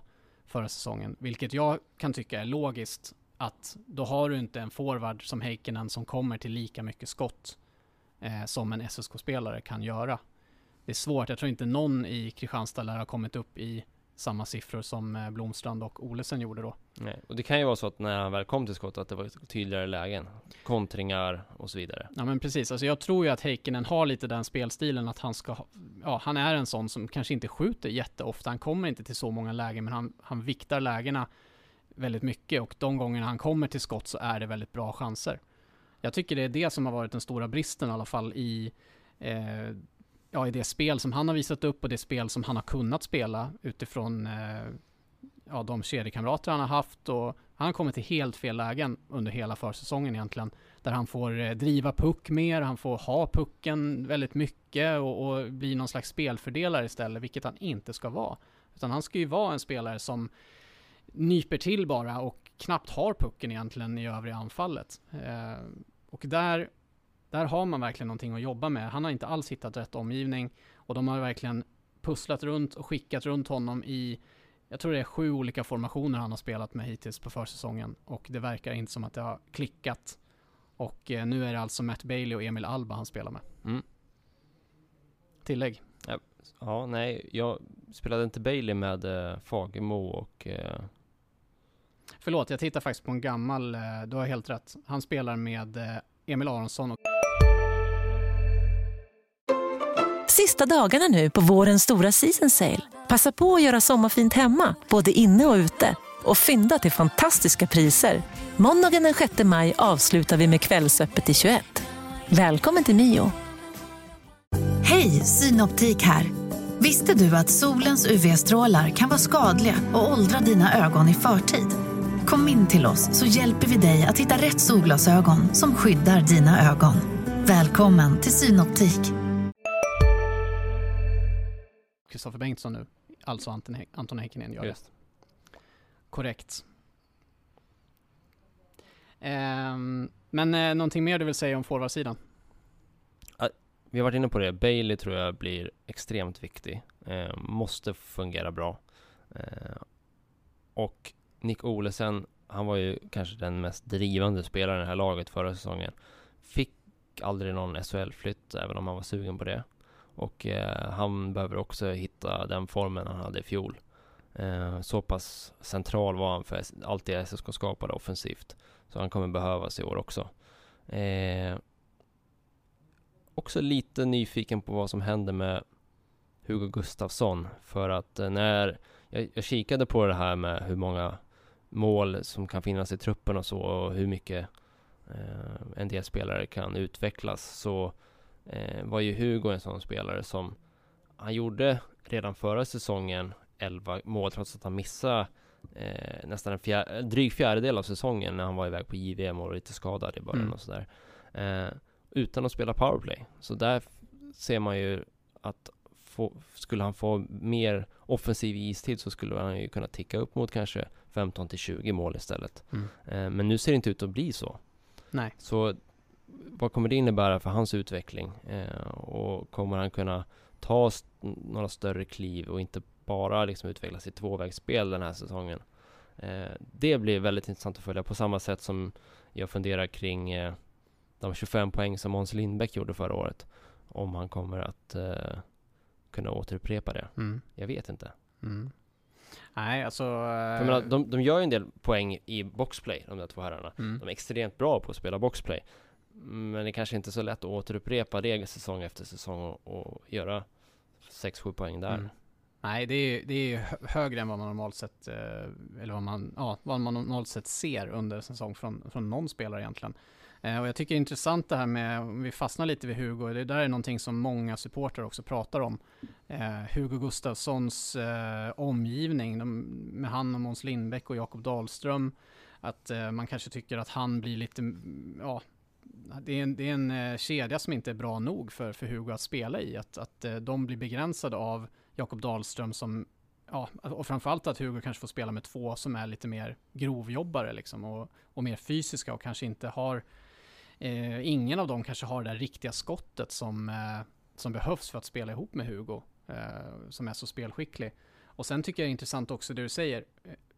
förra säsongen. Vilket jag kan tycka är logiskt att då har du inte en forward som Heikkinen som kommer till lika mycket skott eh, som en SSK-spelare kan göra. Det är svårt, jag tror inte någon i Kristianstad lär ha kommit upp i samma siffror som eh, Blomstrand och Olesen gjorde då. Nej. Och det kan ju vara så att när han väl kom till skott att det var tydligare lägen. Kontringar och så vidare. Ja men precis, alltså jag tror ju att Heikkinen har lite den spelstilen att han ska ja han är en sån som kanske inte skjuter jätteofta, han kommer inte till så många lägen men han, han viktar lägena väldigt mycket och de gångerna han kommer till skott så är det väldigt bra chanser. Jag tycker det är det som har varit den stora bristen i alla fall i, eh, ja, i det spel som han har visat upp och det spel som han har kunnat spela utifrån eh, ja, de kedjekamrater han har haft och han har kommit till helt fel lägen under hela försäsongen egentligen. Där han får eh, driva puck mer, han får ha pucken väldigt mycket och, och bli någon slags spelfördelare istället, vilket han inte ska vara. Utan han ska ju vara en spelare som nyper till bara och knappt har pucken egentligen i övriga anfallet. Eh, och där, där har man verkligen någonting att jobba med. Han har inte alls hittat rätt omgivning och de har verkligen pusslat runt och skickat runt honom i jag tror det är sju olika formationer han har spelat med hittills på försäsongen och det verkar inte som att det har klickat. Och eh, nu är det alltså Matt Bailey och Emil Alba han spelar med. Mm. Tillägg. Ja, nej, jag spelade inte Bailey med eh, Fagemo och eh, Förlåt, jag tittar faktiskt på en gammal, eh, du har helt rätt. Han spelar med eh, Emil Aronsson och Sista dagarna nu på vårens stora season sale. Passa på att göra sommarfint hemma, både inne och ute. Och fynda till fantastiska priser. Måndagen den 6 maj avslutar vi med Kvällsöppet i 21. Välkommen till Mio. Hej, Synoptik här. Visste du att solens UV-strålar kan vara skadliga och åldra dina ögon i förtid? Kom in till oss så hjälper vi dig att hitta rätt solglasögon som skyddar dina ögon. Välkommen till Synoptik. Kristoffer Bengtsson nu. Alltså Anton, He- Anton Heikkinen gör det. Korrekt. Ehm, men eh, någonting mer du vill säga om forwardsidan? Vi har varit inne på det, Bailey tror jag blir extremt viktig. Eh, måste fungera bra. Eh, och Nick Olesen, han var ju kanske den mest drivande spelaren i det här laget förra säsongen. Fick aldrig någon SHL-flytt, även om han var sugen på det. Och eh, han behöver också hitta den formen han hade i fjol. Eh, så pass central var han för allt det SSK skapade offensivt. Så han kommer behövas i år också. Eh, också lite nyfiken på vad som händer med Hugo Gustafsson. För att eh, när jag, jag kikade på det här med hur många mål som kan finnas i truppen och så och hur mycket eh, en del spelare kan utvecklas så eh, var ju Hugo en sån spelare som han gjorde redan förra säsongen 11 mål trots att han missade eh, nästan en fjär, dryg fjärdedel av säsongen när han var iväg på JVM och var lite skadad i början Mm. och sådär. Eh, utan att spela powerplay. Så där ser man ju att få, skulle han få mer offensiv istid så skulle han ju kunna ticka upp mot kanske 15 till 20 mål istället. Mm. Eh, men nu ser det inte ut att bli så. Nej. Så vad kommer det innebära för hans utveckling? Eh, och kommer han kunna ta st- några större kliv och inte bara liksom utvecklas i tvåvägsspel den här säsongen? Eh, det blir väldigt intressant att följa på samma sätt som jag funderar kring de 25 poäng som Måns Lindbäck gjorde förra året. Om han kommer att kunna återupprepa det. Mm. Jag vet inte. Mm. Nej, alltså... Jag menar, de, de gör ju en del poäng i boxplay, de där två herrarna. mm. De är extremt bra på att spela boxplay. Men det är kanske inte är så lätt att återupprepa det säsong efter säsong och, och göra 6-7 poäng där. Mm. Nej, det är, det är hö- högre än vad man normalt sett, eh, eller vad man, ja, vad man normalt sett ser under säsong från, från någon spelare egentligen. Eh, och jag tycker det är intressant det här med, om vi fastnar lite vid Hugo, det där är någonting som många supportrar också pratar om. Eh, Hugo Gustafssons eh, omgivning, de, med han och Måns Lindbäck och Jakob Dahlström, att eh, man kanske tycker att han blir lite, mm, ja, det är en, det är en eh, kedja som inte är bra nog för, för Hugo att spela i. Att, att eh, de blir begränsade av Jakob Dahlström som ja, och framförallt att Hugo kanske får spela med två som är lite mer grovjobbare liksom och, och mer fysiska och kanske inte har, eh, ingen av dem kanske har det där riktiga skottet som, eh, som behövs för att spela ihop med Hugo, eh, som är så spelskicklig. Och sen tycker jag det är intressant också det du säger,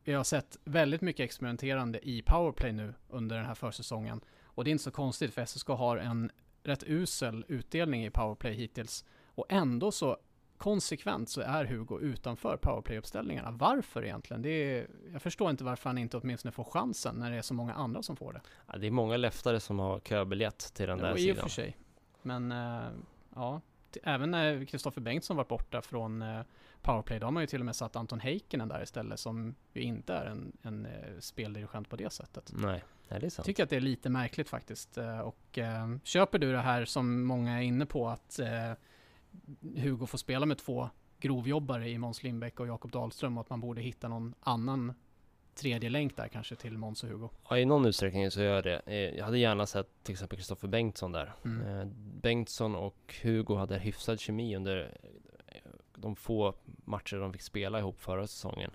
vi har sett väldigt mycket experimenterande i powerplay nu under den här försäsongen. Och det är inte så konstigt för SSK har en rätt usel utdelning i powerplay hittills. Och ändå så konsekvent så är Hugo utanför powerplay-uppställningarna. Varför egentligen? Det är, jag förstår inte varför han inte åtminstone får chansen när det är så många andra som får det. Ja, det är många leftare som har köbiljett till den ja, där i sidan. och för sig. Men äh, ja, även när Kristoffer Bengtsson var borta från äh, powerplay, då har man ju till och med satt Anton Heikkinen där istället, som ju inte är en, en äh, speldirigent på det sättet. Nej, nej det är sant. Tycker att det är lite märkligt faktiskt. Och köper du det här som många är inne på att Hugo får spela med två grovjobbare i Måns Lindbäck och Jakob Dahlström och att man borde hitta någon annan tredje länk där kanske till Måns och Hugo. Ja, i någon utsträckning så gör jag det. Eh, jag hade gärna sett till exempel Kristoffer Bengtsson där. Mm. Eh, Bengtsson och Hugo hade hyfsad kemi under eh, de få matcher de fick spela ihop förra säsongen.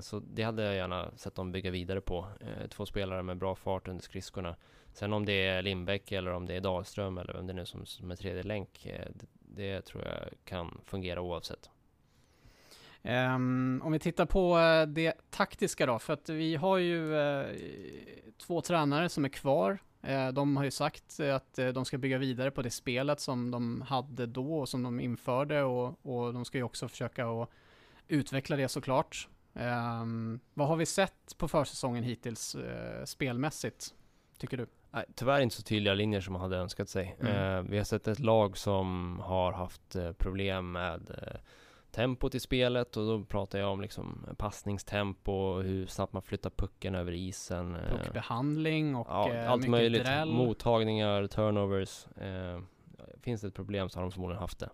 Så det hade jag gärna sett dem bygga vidare på. Två spelare med bra fart under skridskorna. Sen om det är Lindbäck eller om det är Dahlström eller vem det är nu som, som är tredje länk. Det, det tror jag kan fungera oavsett. Um, om vi tittar på uh, det taktiska då, för att vi har ju uh, två tränare som är kvar. Uh, de har ju sagt att de ska bygga vidare på det spelet som de hade då och som de införde och, och de ska ju också försöka att utveckla det såklart. Um, vad har vi sett på försäsongen hittills spelmässigt, tycker du? Nej, tyvärr inte så tydliga linjer som man hade önskat sig. Mm. Eh, vi har sett ett lag som har haft eh, problem med eh, tempot i spelet och då pratar jag om liksom passningstempo, hur snabbt man flyttar pucken över isen. eh, Puckbehandling och ja, eh, allt möjligt. dräll. Mottagningar, turnovers. Eh, finns det ett problem så har de förmodligen haft det.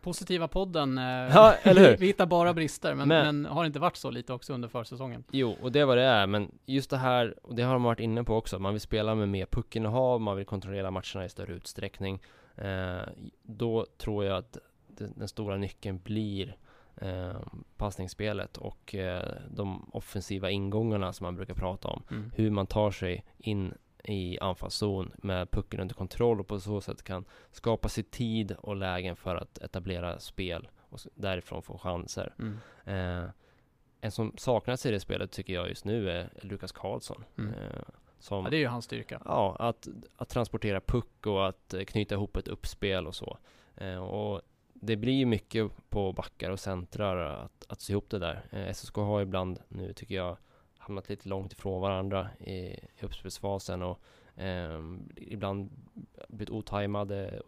Positiva podden. Eh, Ja, eller hur? vi hittar bara brister, men, Men- men, har inte varit så lite också under försäsongen? Jo, och det är vad det är, men just det här, och det har de varit inne på också, man vill spela med mer puckinnehav, man vill kontrollera matcherna i större utsträckning. Då tror jag att den stora nyckeln blir eh, passningsspelet och eh, de offensiva ingångarna som man brukar prata om. Mm. Hur man tar sig in i anfallszon med pucken under kontroll och på så sätt kan skapa sig tid och lägen för att etablera spel och därifrån få chanser. Mm. Eh, en som saknas i det spelet tycker jag just nu är Lukas Karlsson. Mm. Eh, som, Ja, det är ju hans styrka. ja, att, att transportera puck och att eh, knyta ihop ett uppspel och så. Eh, och det blir ju mycket på backar och centrar att, att sy ihop det där. Eh, SSK har ibland nu, tycker jag, hamnat lite långt ifrån varandra i, i uppspelsfasen och eh, ibland blivit otajmade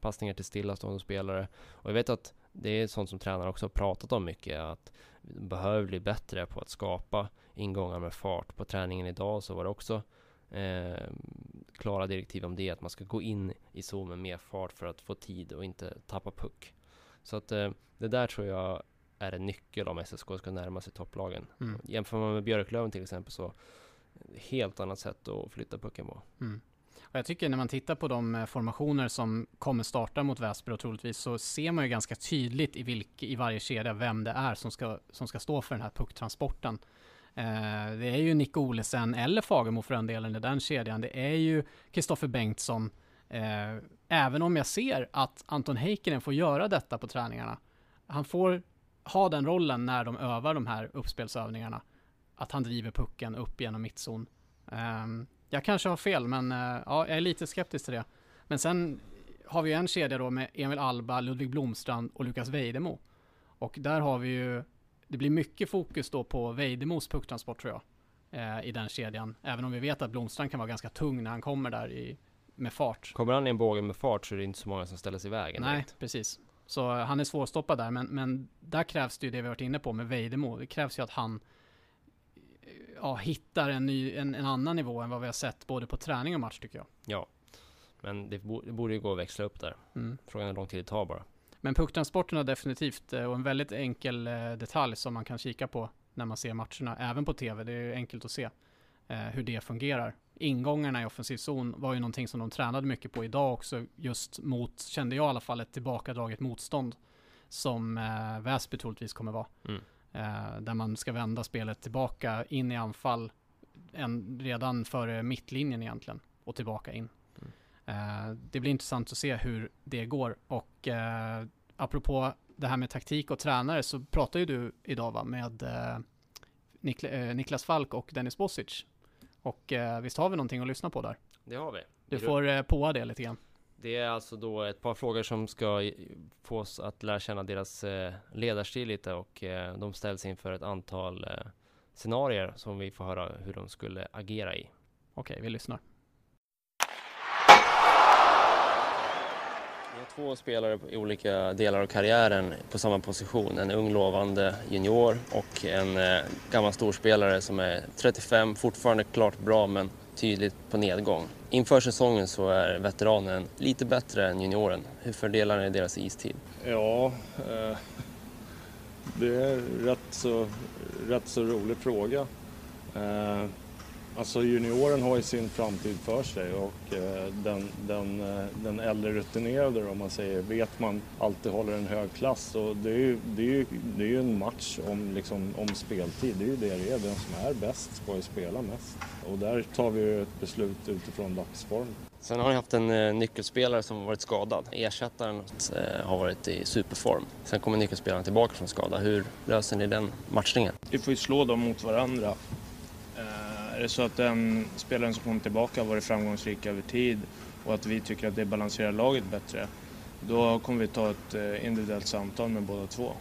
passningar till stillastående spelare. Och jag vet att det är sånt som tränare också har pratat om mycket, att vi behöver bli bättre på att skapa ingångar med fart. På träningen idag så var det också eh, klara direktiv om det, att man ska gå in i zon med mer fart för att få tid och inte tappa puck. Så att eh, det där tror jag är en nyckel om SSK ska närma sig topplagen. Mm. Jämför man med Björklöven till exempel så helt annat sätt att flytta pucken på. Mm. Och jag tycker när man tittar på de eh, formationer som kommer starta mot Väsby och troligtvis så ser man ju ganska tydligt i, vilk, i varje kedja vem det är som ska, som ska stå för den här pucktransporten. Eh, det är ju Nick Olesen eller Fagemo för den delen i den kedjan. Det är ju Kristoffer Bengtsson. Eh, även om jag ser att Anton Heikkinen får göra detta på träningarna. Han får ha den rollen när de övar de här uppspelsövningarna. Att han driver pucken upp genom mittzon. Ehm, jag kanske har fel, men eh, ja, jag är lite skeptisk till det. Men sen har vi ju en kedja då med Emil Alba, Ludvig Blomstrand och Lukas Vejdemo. Och där har vi ju, det blir mycket fokus då på Vejdemos pucktransport tror jag. Eh, I den kedjan. Även om vi vet att Blomstrand kan vara ganska tung när han kommer där i, med fart. Kommer han i en båge med fart så är det inte så många som ställer sig i vägen. Nej, direkt. precis. Så han är svårstoppad där, men, men där krävs det ju det vi varit inne på med Vejdemo. Det krävs ju att han ja, hittar en, ny, en, en annan nivå än vad vi har sett både på träning och match tycker jag. Ja. Men det borde ju gå att växla upp där. Mm. Frågan är hur lång tid det tar bara. Men pucktransporten har definitivt, eh, och en väldigt enkel eh, detalj som man kan kika på när man ser matcherna, även på tv. Det är enkelt att se eh, hur det fungerar. Ingångarna i offensiv zon var ju någonting som de tränade mycket på idag också, just mot, kände jag i alla fall, ett tillbakadraget motstånd. som Väsby troligtvis kommer vara. Mm. Där man ska vända spelet tillbaka in i anfall en, redan före mittlinjen egentligen och tillbaka in. Eh, det blir intressant att se hur det går och eh, apropå det här med taktik och tränare så pratar ju du idag va, med eh, Nikla, eh, Niklas Falk och Dennis Bosic. Och visst har vi någonting att lyssna på där? Det har vi. Du får eh, påa det lite grann. Det är alltså då ett par frågor som ska få oss att lära känna deras ledarstil lite och de ställs inför ett antal scenarier som vi får höra hur de skulle agera i. Okej, vi lyssnar. Vi har två spelare i olika delar av karriären på samma position. En ung lovande junior och en eh, gammal storspelare som är 35, fortfarande klart bra men tydligt på nedgång. Inför säsongen så är veteranen lite bättre än junioren. Hur fördelar ni deras istid? Ja, eh, det är rätt så, rätt så rolig fråga. Eh, alltså junioren har ju sin framtid för sig och eh, den, den, eh, den äldre rutinerade om man säger vet man alltid håller en hög klass och det är ju, det är ju, det är ju en match om, liksom, om speltid. Det är ju det det är. Den som är bäst ska ju spela mest. Och där tar vi ju ett beslut utifrån dagsform. Sen har ni haft en eh, nyckelspelare som har varit skadad. Ersättaren eh, har varit i superform. Sen kommer nyckelspelaren tillbaka från skada. Hur löser ni den matchningen? Vi får ju slå dem mot varandra. Är det så att den spelaren som kommer tillbaka har varit framgångsrik över tid och att vi tycker att det balanserar laget bättre, då kommer vi ta ett eh, individuellt samtal med båda två.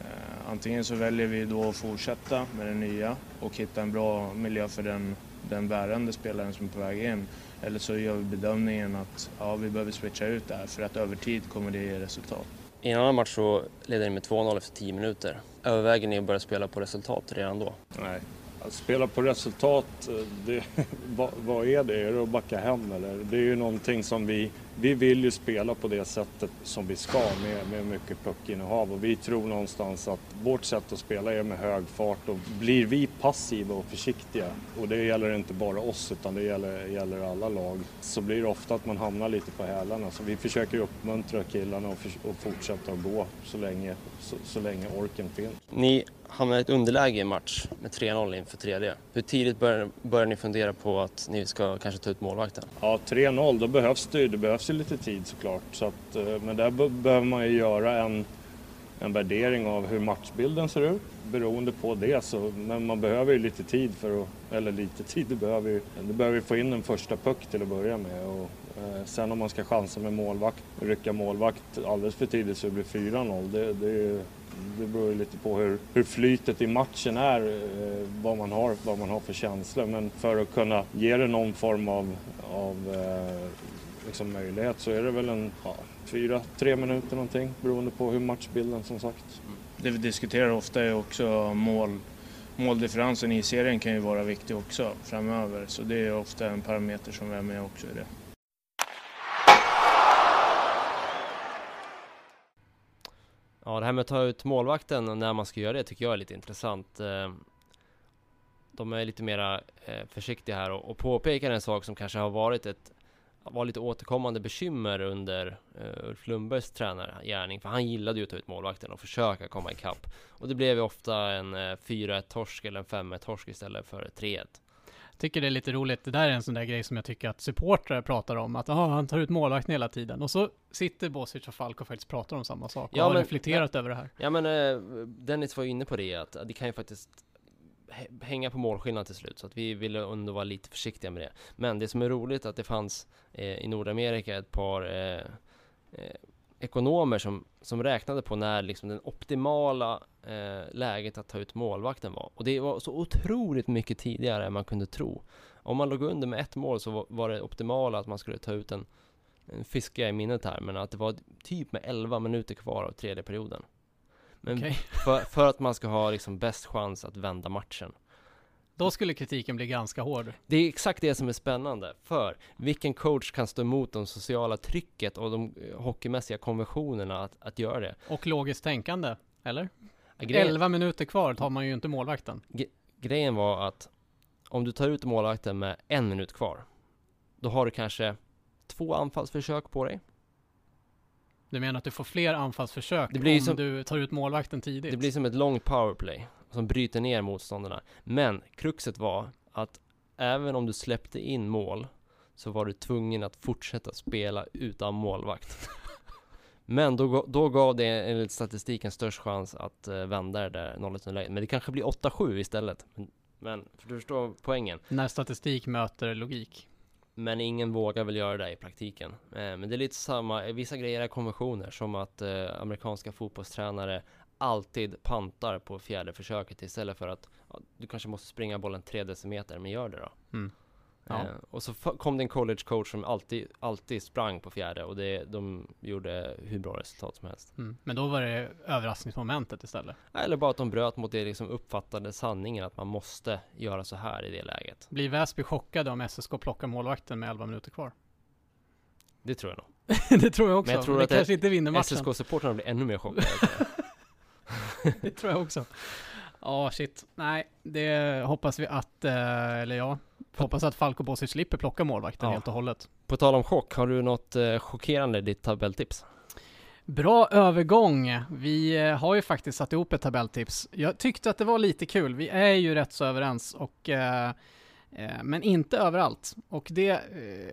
Eh, Antingen så väljer vi då att fortsätta med den nya och hitta en bra miljö för den, den bärande spelaren som är på väg in. Eller så gör vi bedömningen att ja, vi behöver switcha ut det här för att över tid kommer det ge resultat. I en annan match så leder ni med 2-0 efter 10 minuter. Överväger ni att börja spela på resultat redan då? Nej. Att spela på resultat, eh, det, vad, vad är det? Är det att backa hem eller? Det är ju någonting som vi, vi vill ju spela på det sättet som vi ska med, med mycket puckinnehav och vi tror någonstans att vårt sätt att spela är med hög fart och blir vi passiva och försiktiga och det gäller inte bara oss utan det gäller, gäller alla lag så blir det ofta att man hamnar lite på hälarna så vi försöker uppmuntra killarna och, för, och fortsätta att gå så länge, så, så länge orken finns. Ni hamnar i ett underläge i match med 3-0 inför tredje. Hur tidigt börjar, börjar ni fundera på att ni ska kanske ta ut målvakten? Ja, 3-0, då behövs det det behövs ju lite tid såklart. Så att, eh, men där be- behöver man ju göra en, en värdering av hur matchbilden ser ut. Beroende på det så, men man behöver ju lite tid för att, eller lite tid, det behöver ju, det behöver få in en första puck till att börja med. Och, Eh, sen om man ska chansa med målvakt, rycka målvakt alldeles för tidigt så det blir 4-0, det, det, det beror ju lite på hur, hur flytet i matchen är, eh, vad, man har, vad man har för känslor. Men för att kunna ge det någon form av, av eh, liksom möjlighet så är det väl en ja, fyra, tre minuter någonting beroende på hur matchbilden som sagt. Det vi diskuterar ofta är också mål. Måldifferensen i serien kan ju vara viktig också framöver, så det är ofta en parameter som vi är med också i det. Ja, det här med att ta ut målvakten och när man ska göra det tycker jag är lite intressant. Eh, de är lite mera eh, försiktiga här och, påpekar en sak som kanske har varit ett var lite återkommande bekymmer under eh, Ulf Lundbergs tränargärning. För han gillade ju att ta ut målvakten och försöka komma ikapp. Och det blev ju ofta en 4-1 torsk eller en 5-1 torsk istället för 3-1 tycker det är lite roligt, det där är en sån där grej som jag tycker att supportrar pratar om, att ah, han tar ut målvakten hela tiden. Och så sitter Bosic och Falk och faktiskt pratar om samma sak och Ja, har men- reflekterat över det här. Ja men eh, Dennis var ju inne på det att det kan ju faktiskt hä- hänga på målskillnad till slut så att vi ville ändå vara lite försiktiga med det. Men det som är roligt är att det fanns eh, i Nordamerika ett par eh, eh, ekonomer som, som räknade på när liksom den optimala eh, läget att ta ut målvakten var. Och det var så otroligt mycket tidigare än man kunde tro. Om man låg under med ett mål så var, var det optimala att man skulle ta ut en, en fiska i minnet här, men att det var typ med 11 minuter kvar av tredje perioden. Men Okej. för, för att man ska ha liksom bäst chans att vända matchen. Då skulle kritiken bli ganska hård. Det är exakt det som är spännande, för vilken coach kan stå emot det sociala trycket och de eh, hockeymässiga konventionerna att, att göra det? Och logiskt tänkande, eller? Grejen, 11 minuter kvar tar man ju inte målvakten. grejen var att om du tar ut målvakten med en minut kvar, då har du kanske två anfallsförsök på dig. Du menar att du får fler anfallsförsök om som- du tar ut målvakten tidigt? Det blir som ett långt powerplay som bryter ner motståndarna. Men kruxet var att även om du släppte in mål så var du tvungen att fortsätta spela utan målvakt. Men då, då gav det enligt statistiken störst chans att uh, vända det där 0 läget. Men det kanske blir 8-7 istället. Men, men för du förstår poängen. När statistik möter logik. Men ingen vågar väl göra det i praktiken. Eh, men det är lite samma, eh, vissa grejer är konventioner som att eh, amerikanska fotbollstränare alltid pantar på fjärde försöket istället för att ja, du kanske måste springa bollen tre decimeter, men gör det då. Mm. Ja. Eh, och så kom det en college coach som alltid, alltid sprang på fjärde och det, de gjorde hur bra resultat som helst. Mm. Men då var det överraskningsmomentet istället. Eller bara att de bröt mot det liksom uppfattade sanningen att man måste göra så här i det läget. Blir Väsby chockade om SSK plockar målvakten med 11 minuter kvar? Det tror jag nog. det tror jag också. Men jag tror det att det- kanske inte vinner matchen. SSK-supportrarna blir ännu mer chockade. det tror jag också. Ja, shit. Nej, det hoppas vi att, eh, eller ja, hoppas att Falco Bosic slipper plocka målvakten Ja. helt och hållet. På tal om chock, har du något eh, chockerande i ditt tabelltips? Bra övergång. Vi eh, har ju faktiskt satt ihop ett tabelltips. Jag tyckte att det var lite kul. Vi är ju rätt så överens och eh, men inte överallt. Och det, eh,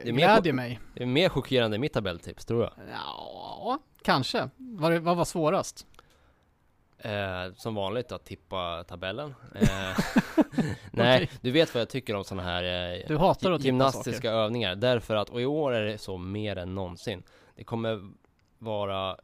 mer glädjer mig. Det är mer chockerande än mitt tabelltips, tror jag. Ja, kanske. Vad, det- vad var svårast? Eh, som vanligt att tippa tabellen. Eh, nej, du vet vad jag tycker om sådana här eh, Du hatar att gymnastiska saker. övningar. Därför att, och i år är det så mer än någonsin. Det kommer vara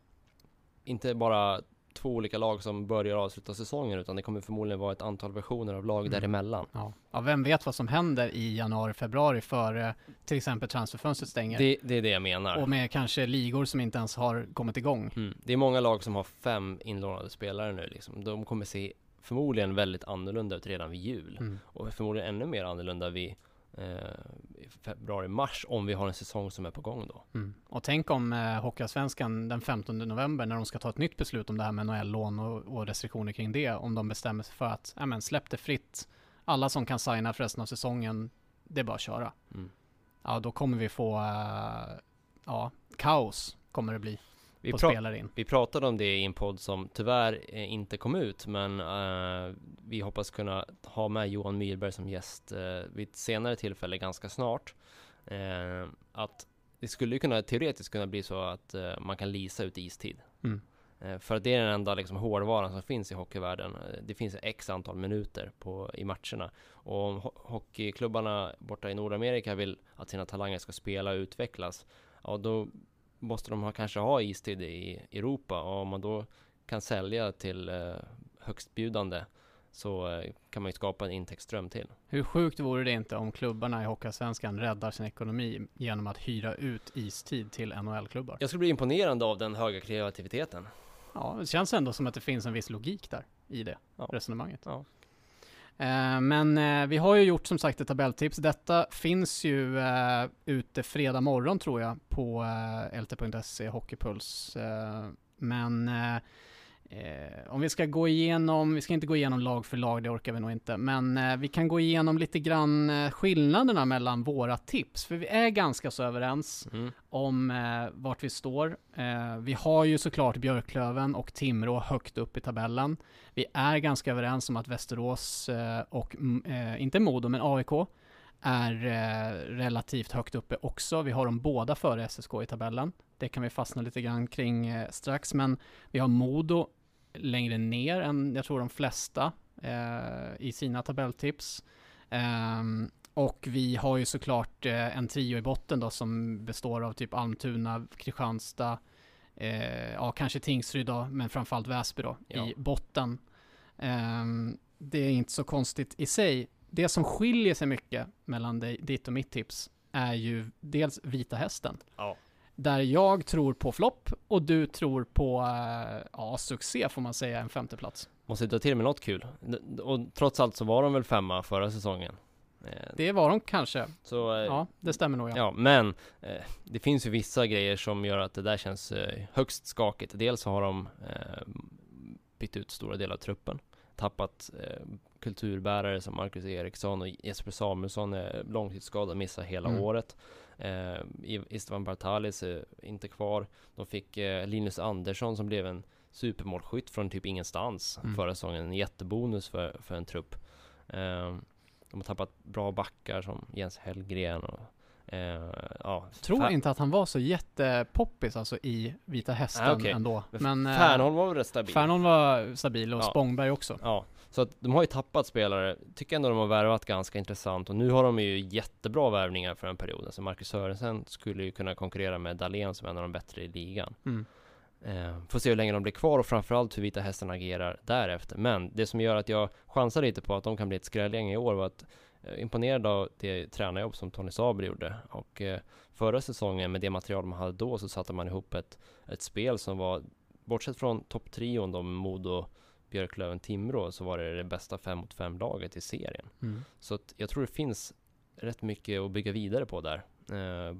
inte bara två olika lag som börjar och avslutar säsongen utan det kommer förmodligen vara ett antal versioner av lag Mm. däremellan. Ja. ja, vem vet vad som händer i januari, februari före till exempel transferfönstret stänger. Det, det är det jag menar. Och med kanske ligor som inte ens har kommit igång. Mm. Det är många lag som har fem inlånade spelare nu liksom. De kommer se förmodligen väldigt annorlunda ut redan vid jul. Mm. Och förmodligen ännu mer annorlunda vid i februari, mars om vi har en säsong som är på gång då. Mm. Och tänk om eh, Hockeyallsvenskan den 15 november när de ska ta ett nytt beslut om det här med NHL-lån och, och restriktioner kring det. Om de bestämmer sig för att, men släpp det fritt. Alla som kan signa för resten av säsongen, det är bara att köra. Mm. Ja, då kommer vi få, eh, ja, kaos kommer det bli Vi, spelare in. vi pratade om det i en podd som tyvärr eh, inte kom ut men eh, vi hoppas kunna ha med Johan Myrberg som gäst eh, vid ett senare tillfälle ganska snart. Eh, att det skulle ju kunna teoretiskt kunna bli så att man kan leasa ut istid. Mm. För att det är den enda liksom, hårdvaran som finns i hockeyvärlden. Det finns x antal minuter på, i matcherna. Och om ho- hockeyklubbarna borta i Nordamerika vill att sina talanger ska spela och utvecklas, ja då måste de ha, kanske ha istid i Europa. Och om man då kan sälja till eh, högstbjudande så eh, kan man ju skapa en intäktsström till. Hur sjukt vore det inte om klubbarna i Hockeyallsvenskan räddar sin ekonomi genom att hyra ut istid till NHL-klubbar? Jag skulle bli imponerande av den höga kreativiteten. Ja, det känns ändå som att det finns en viss logik där i det Ja. resonemanget. Ja. Eh, men eh, vi har ju gjort som sagt ett tabelltips. Detta finns ju eh, ute fredag morgon tror jag på lt.se Hockeypuls. Eh, men eh, om vi ska gå igenom, vi ska inte gå igenom lag för lag, det orkar vi nog inte. Men eh, vi kan gå igenom lite grann eh, skillnaderna mellan våra tips. För vi är ganska så överens Mm. om eh, vart vi står. Eh, vi har ju såklart Björklöven och Timrå högt upp i tabellen. Vi är ganska överens om att Västerås eh, och, mm, inte Modo, men AIK är relativt högt uppe också. Vi har dem båda före SSK i tabellen. Det kan vi fastna lite grann kring strax, men vi har Modo längre ner än jag tror de flesta eh, i sina tabelltips. Ehm, och vi har ju såklart eh, en trio i botten då som består av typ Almtuna, Kristianstad, eh, ja kanske Tingsryd då, men framförallt Väsby då Ja. i botten. Ehm, det är inte så konstigt i sig. Det som skiljer sig mycket mellan dig, ditt och mitt tips är ju dels Vita Hästen. Ja. Där jag tror på flopp och du tror på, eh, ja, succé får man säga, en femteplats. Måste dra till med något kul. Och trots allt så var de väl femma förra säsongen. Eh, Det var de kanske. Så eh, Ja, det stämmer nog ja. Ja, men eh, det finns ju vissa grejer som gör att det där känns eh, högst skakigt. Dels har de eh, bytt ut stora delar av truppen. tappat kulturbärare som Marcus Eriksson och Jesper Samuelsson är långtidsskadad, missar hela Mm. året. Eh, Istvan Bartalis är inte kvar. De fick eh, Linus Andersson som blev en supermålskytt från typ ingenstans Mm. förra säsongen. En jättebonus för, för en trupp. Eh, de har tappat bra backar som Jens Hellgren och eh, ja, Tror inte att han var så jättepoppis alltså i Vita Hästen Ah, okej. ändå. Men Men eh, Fernholm var väl rätt stabil? Fernholm var stabil och Ja. Spångberg också. Ja, så att de har ju tappat spelare. Tycker ändå de har värvat ganska intressant och nu har de ju jättebra värvningar för en period. Alltså Marcus Sörensen skulle ju kunna konkurrera med Dahlén som är en av de bättre i ligan. Mm. Eh, får se hur länge de blir kvar och framförallt hur Vita Hästen agerar därefter. Men det som gör att jag chansar lite på att de kan bli ett skrällgäng i år var att jag är imponerad av det tränarjobb som Tony Saber gjorde. Och eh, förra säsongen med det material man hade då så satte man ihop ett, ett spel som var, bortsett från topptrion då med Modo, Björklöven, Timrå, så var det det bästa 5 mot 5 laget i serien. Mm. Så att jag tror det finns rätt mycket att bygga vidare på där. Eh,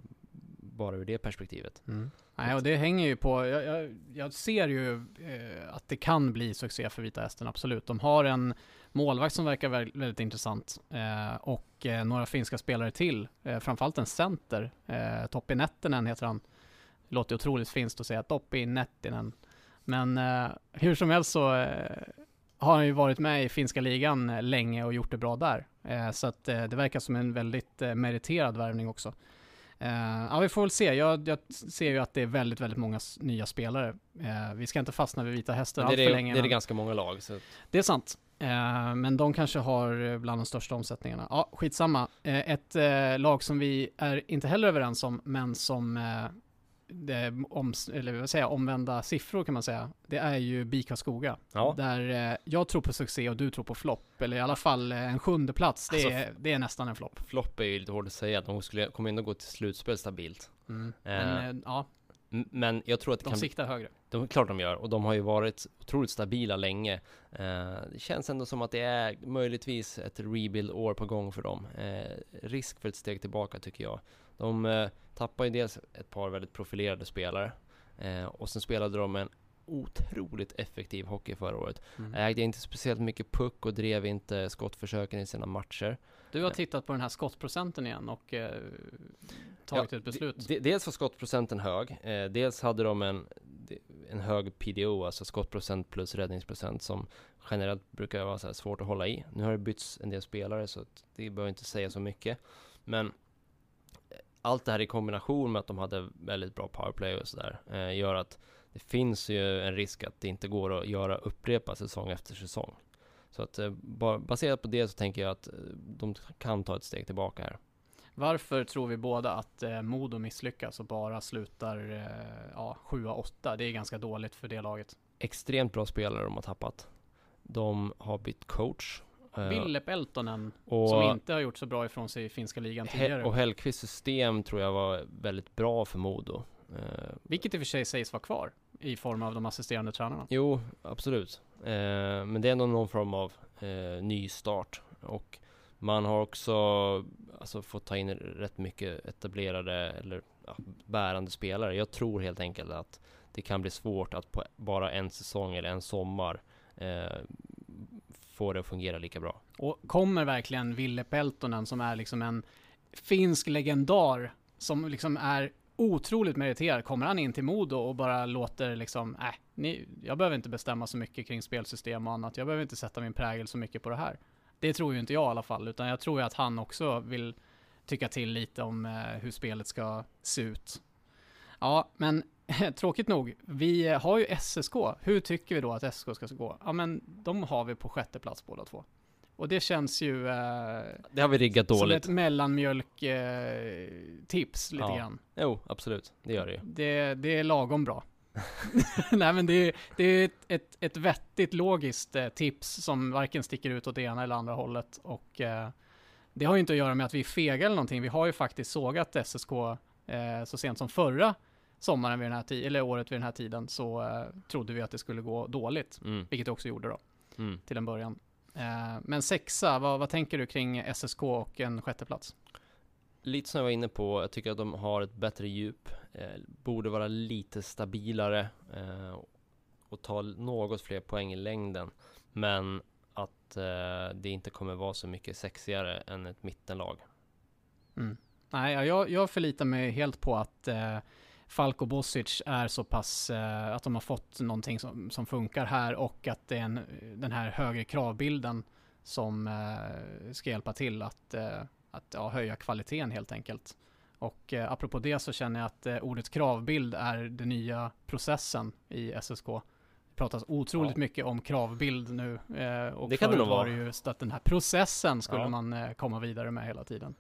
bara ur det perspektivet. Mm. Nej, och det hänger ju på, jag, jag, jag ser ju eh, att det kan bli succé för Vita Hästen, absolut. De har en målvakt som verkar vä- väldigt intressant eh, och eh, några finska spelare till, eh, framförallt en center, eh, Toppi Nettinen heter han. Låter otroligt finskt att säga Toppi Nettinen. Men eh, hur som helst så eh, har han ju varit med i finska ligan eh, länge och gjort det bra där. Så att det verkar som en väldigt meriterad värvning också. Eh, ja, vi får väl se. Jag, jag ser ju att det är väldigt, väldigt många nya spelare. Eh, vi ska inte fastna vid Vita Hästen allt för länge. det är det ganska många lag. Så det är sant. Men de kanske har bland de största omsättningarna. Ja, skitsamma. Ett lag som vi är inte heller överens om, men som det, om, eller vad säger omvända siffror kan man säga. Det är ju BIK Karlskoga. ja, Där eh, jag tror på succé och du tror på flopp. Eller i alla fall eh, en sjunde plats. Det, Alltså, är, det är nästan en flopp. flopp är ju lite hårt att säga. De skulle, kommer ändå gå till slutspel stabilt. Mm. Eh, Men eh, ja, Men jag tror att det de kan siktar högre. De, klart de gör, och de har ju varit otroligt stabila länge. Eh, det känns ändå som att det är möjligtvis ett rebuild-år på gång för dem. Eh, risk för ett steg tillbaka tycker jag. De eh, tappar ju dels ett par väldigt profilerade spelare, eh, och sen spelade de en otroligt effektiv hockey förra året. Mm. Ägde inte speciellt mycket puck och drev inte skottförsöken i sina matcher. Du har tittat på den här skottprocenten igen och eh, tagit Ja, ett beslut. De, dels var skottprocenten hög, eh, dels hade de en, en hög PDO, alltså skottprocent plus räddningsprocent som generellt brukar vara svårt att hålla i. Nu har det bytts en del spelare så det behöver inte säga så mycket. Men allt det här i kombination med att de hade väldigt bra powerplay och sådär eh, gör att det finns ju en risk att det inte går att göra upprepa säsong efter säsong. Så att eh, baserat på det så tänker jag att eh, de kan ta ett steg tillbaka här. Varför tror vi båda att eh, Modo misslyckas och bara slutar eh, ja, 7-8? Det är ganska dåligt för det laget. extremt bra spelare de har tappat. De har bytt coach. Eh, Ville Peltonen, och, som inte har gjort så bra ifrån sig i finska ligan tidigare. och Hellkvists system tror jag var väldigt bra för Modo. Eh, Vilket i och för sig sägs vara kvar i form av de assisterande tränarna. jo, absolut. Eh, men det är ändå någon form av eh, nystart. Och man har också alltså, fått ta in rätt mycket etablerade eller ja, bärande spelare. Jag tror helt enkelt att det kan bli svårt att på bara en säsong eller en sommar eh, få det att fungera lika bra. Och kommer verkligen Ville Peltonen som är liksom en finsk legendar som liksom är otroligt meriterad. Kommer han in till Modo och bara låter liksom, äh, ni, jag behöver inte bestämma så mycket kring spelsystem och annat. Jag behöver inte sätta min prägel så mycket på det här. Det tror ju inte jag i alla fall, utan jag tror ju att han också vill tycka till lite om eh, hur spelet ska se ut. Ja, men tråkigt nog, vi har ju SSK. Hur tycker vi då att SSK ska gå? Ja, men de har vi på sjätte plats båda två. Och det känns ju eh, Det har vi riggat som dåligt. ett mellanmjölk eh, lite Ja. grann. Jo, absolut. Det gör det ju. Det, det är lagom bra. Nej men det är, det är ett, ett, ett vettigt logiskt eh, tips som varken sticker ut åt det ena eller andra hållet. Och eh, det har ju inte att göra med att vi är fega eller någonting. Vi har ju faktiskt sågat SSK eh, så sent som förra sommaren vid den här tiden, eller året vid den här tiden, så eh, trodde vi att det skulle gå dåligt. Mm. Vilket det också gjorde då, Mm. till en början. Eh, men sexa, vad, vad tänker du kring SSK och en sjätteplats? Lite som jag var inne på, jag tycker att de har ett bättre djup, eh, borde vara lite stabilare eh, och ta något fler poäng i längden. Men att eh, det inte kommer vara så mycket sexigare än ett mittenlag. Mm. Nej, jag, jag förlitar mig helt på att eh, Falko Bosic är så pass, eh, att de har fått någonting som, som funkar här och att det är en, den här högre kravbilden som eh, ska hjälpa till att, eh, att ja, höja kvaliteten helt enkelt. Och eh, apropå det så känner jag att eh, ordet kravbild är den nya processen i SSK. Det pratas otroligt Ja. mycket om kravbild nu. Eh, och Det kan det nog var vara. det just att den här processen skulle Ja. man eh, komma vidare med hela tiden.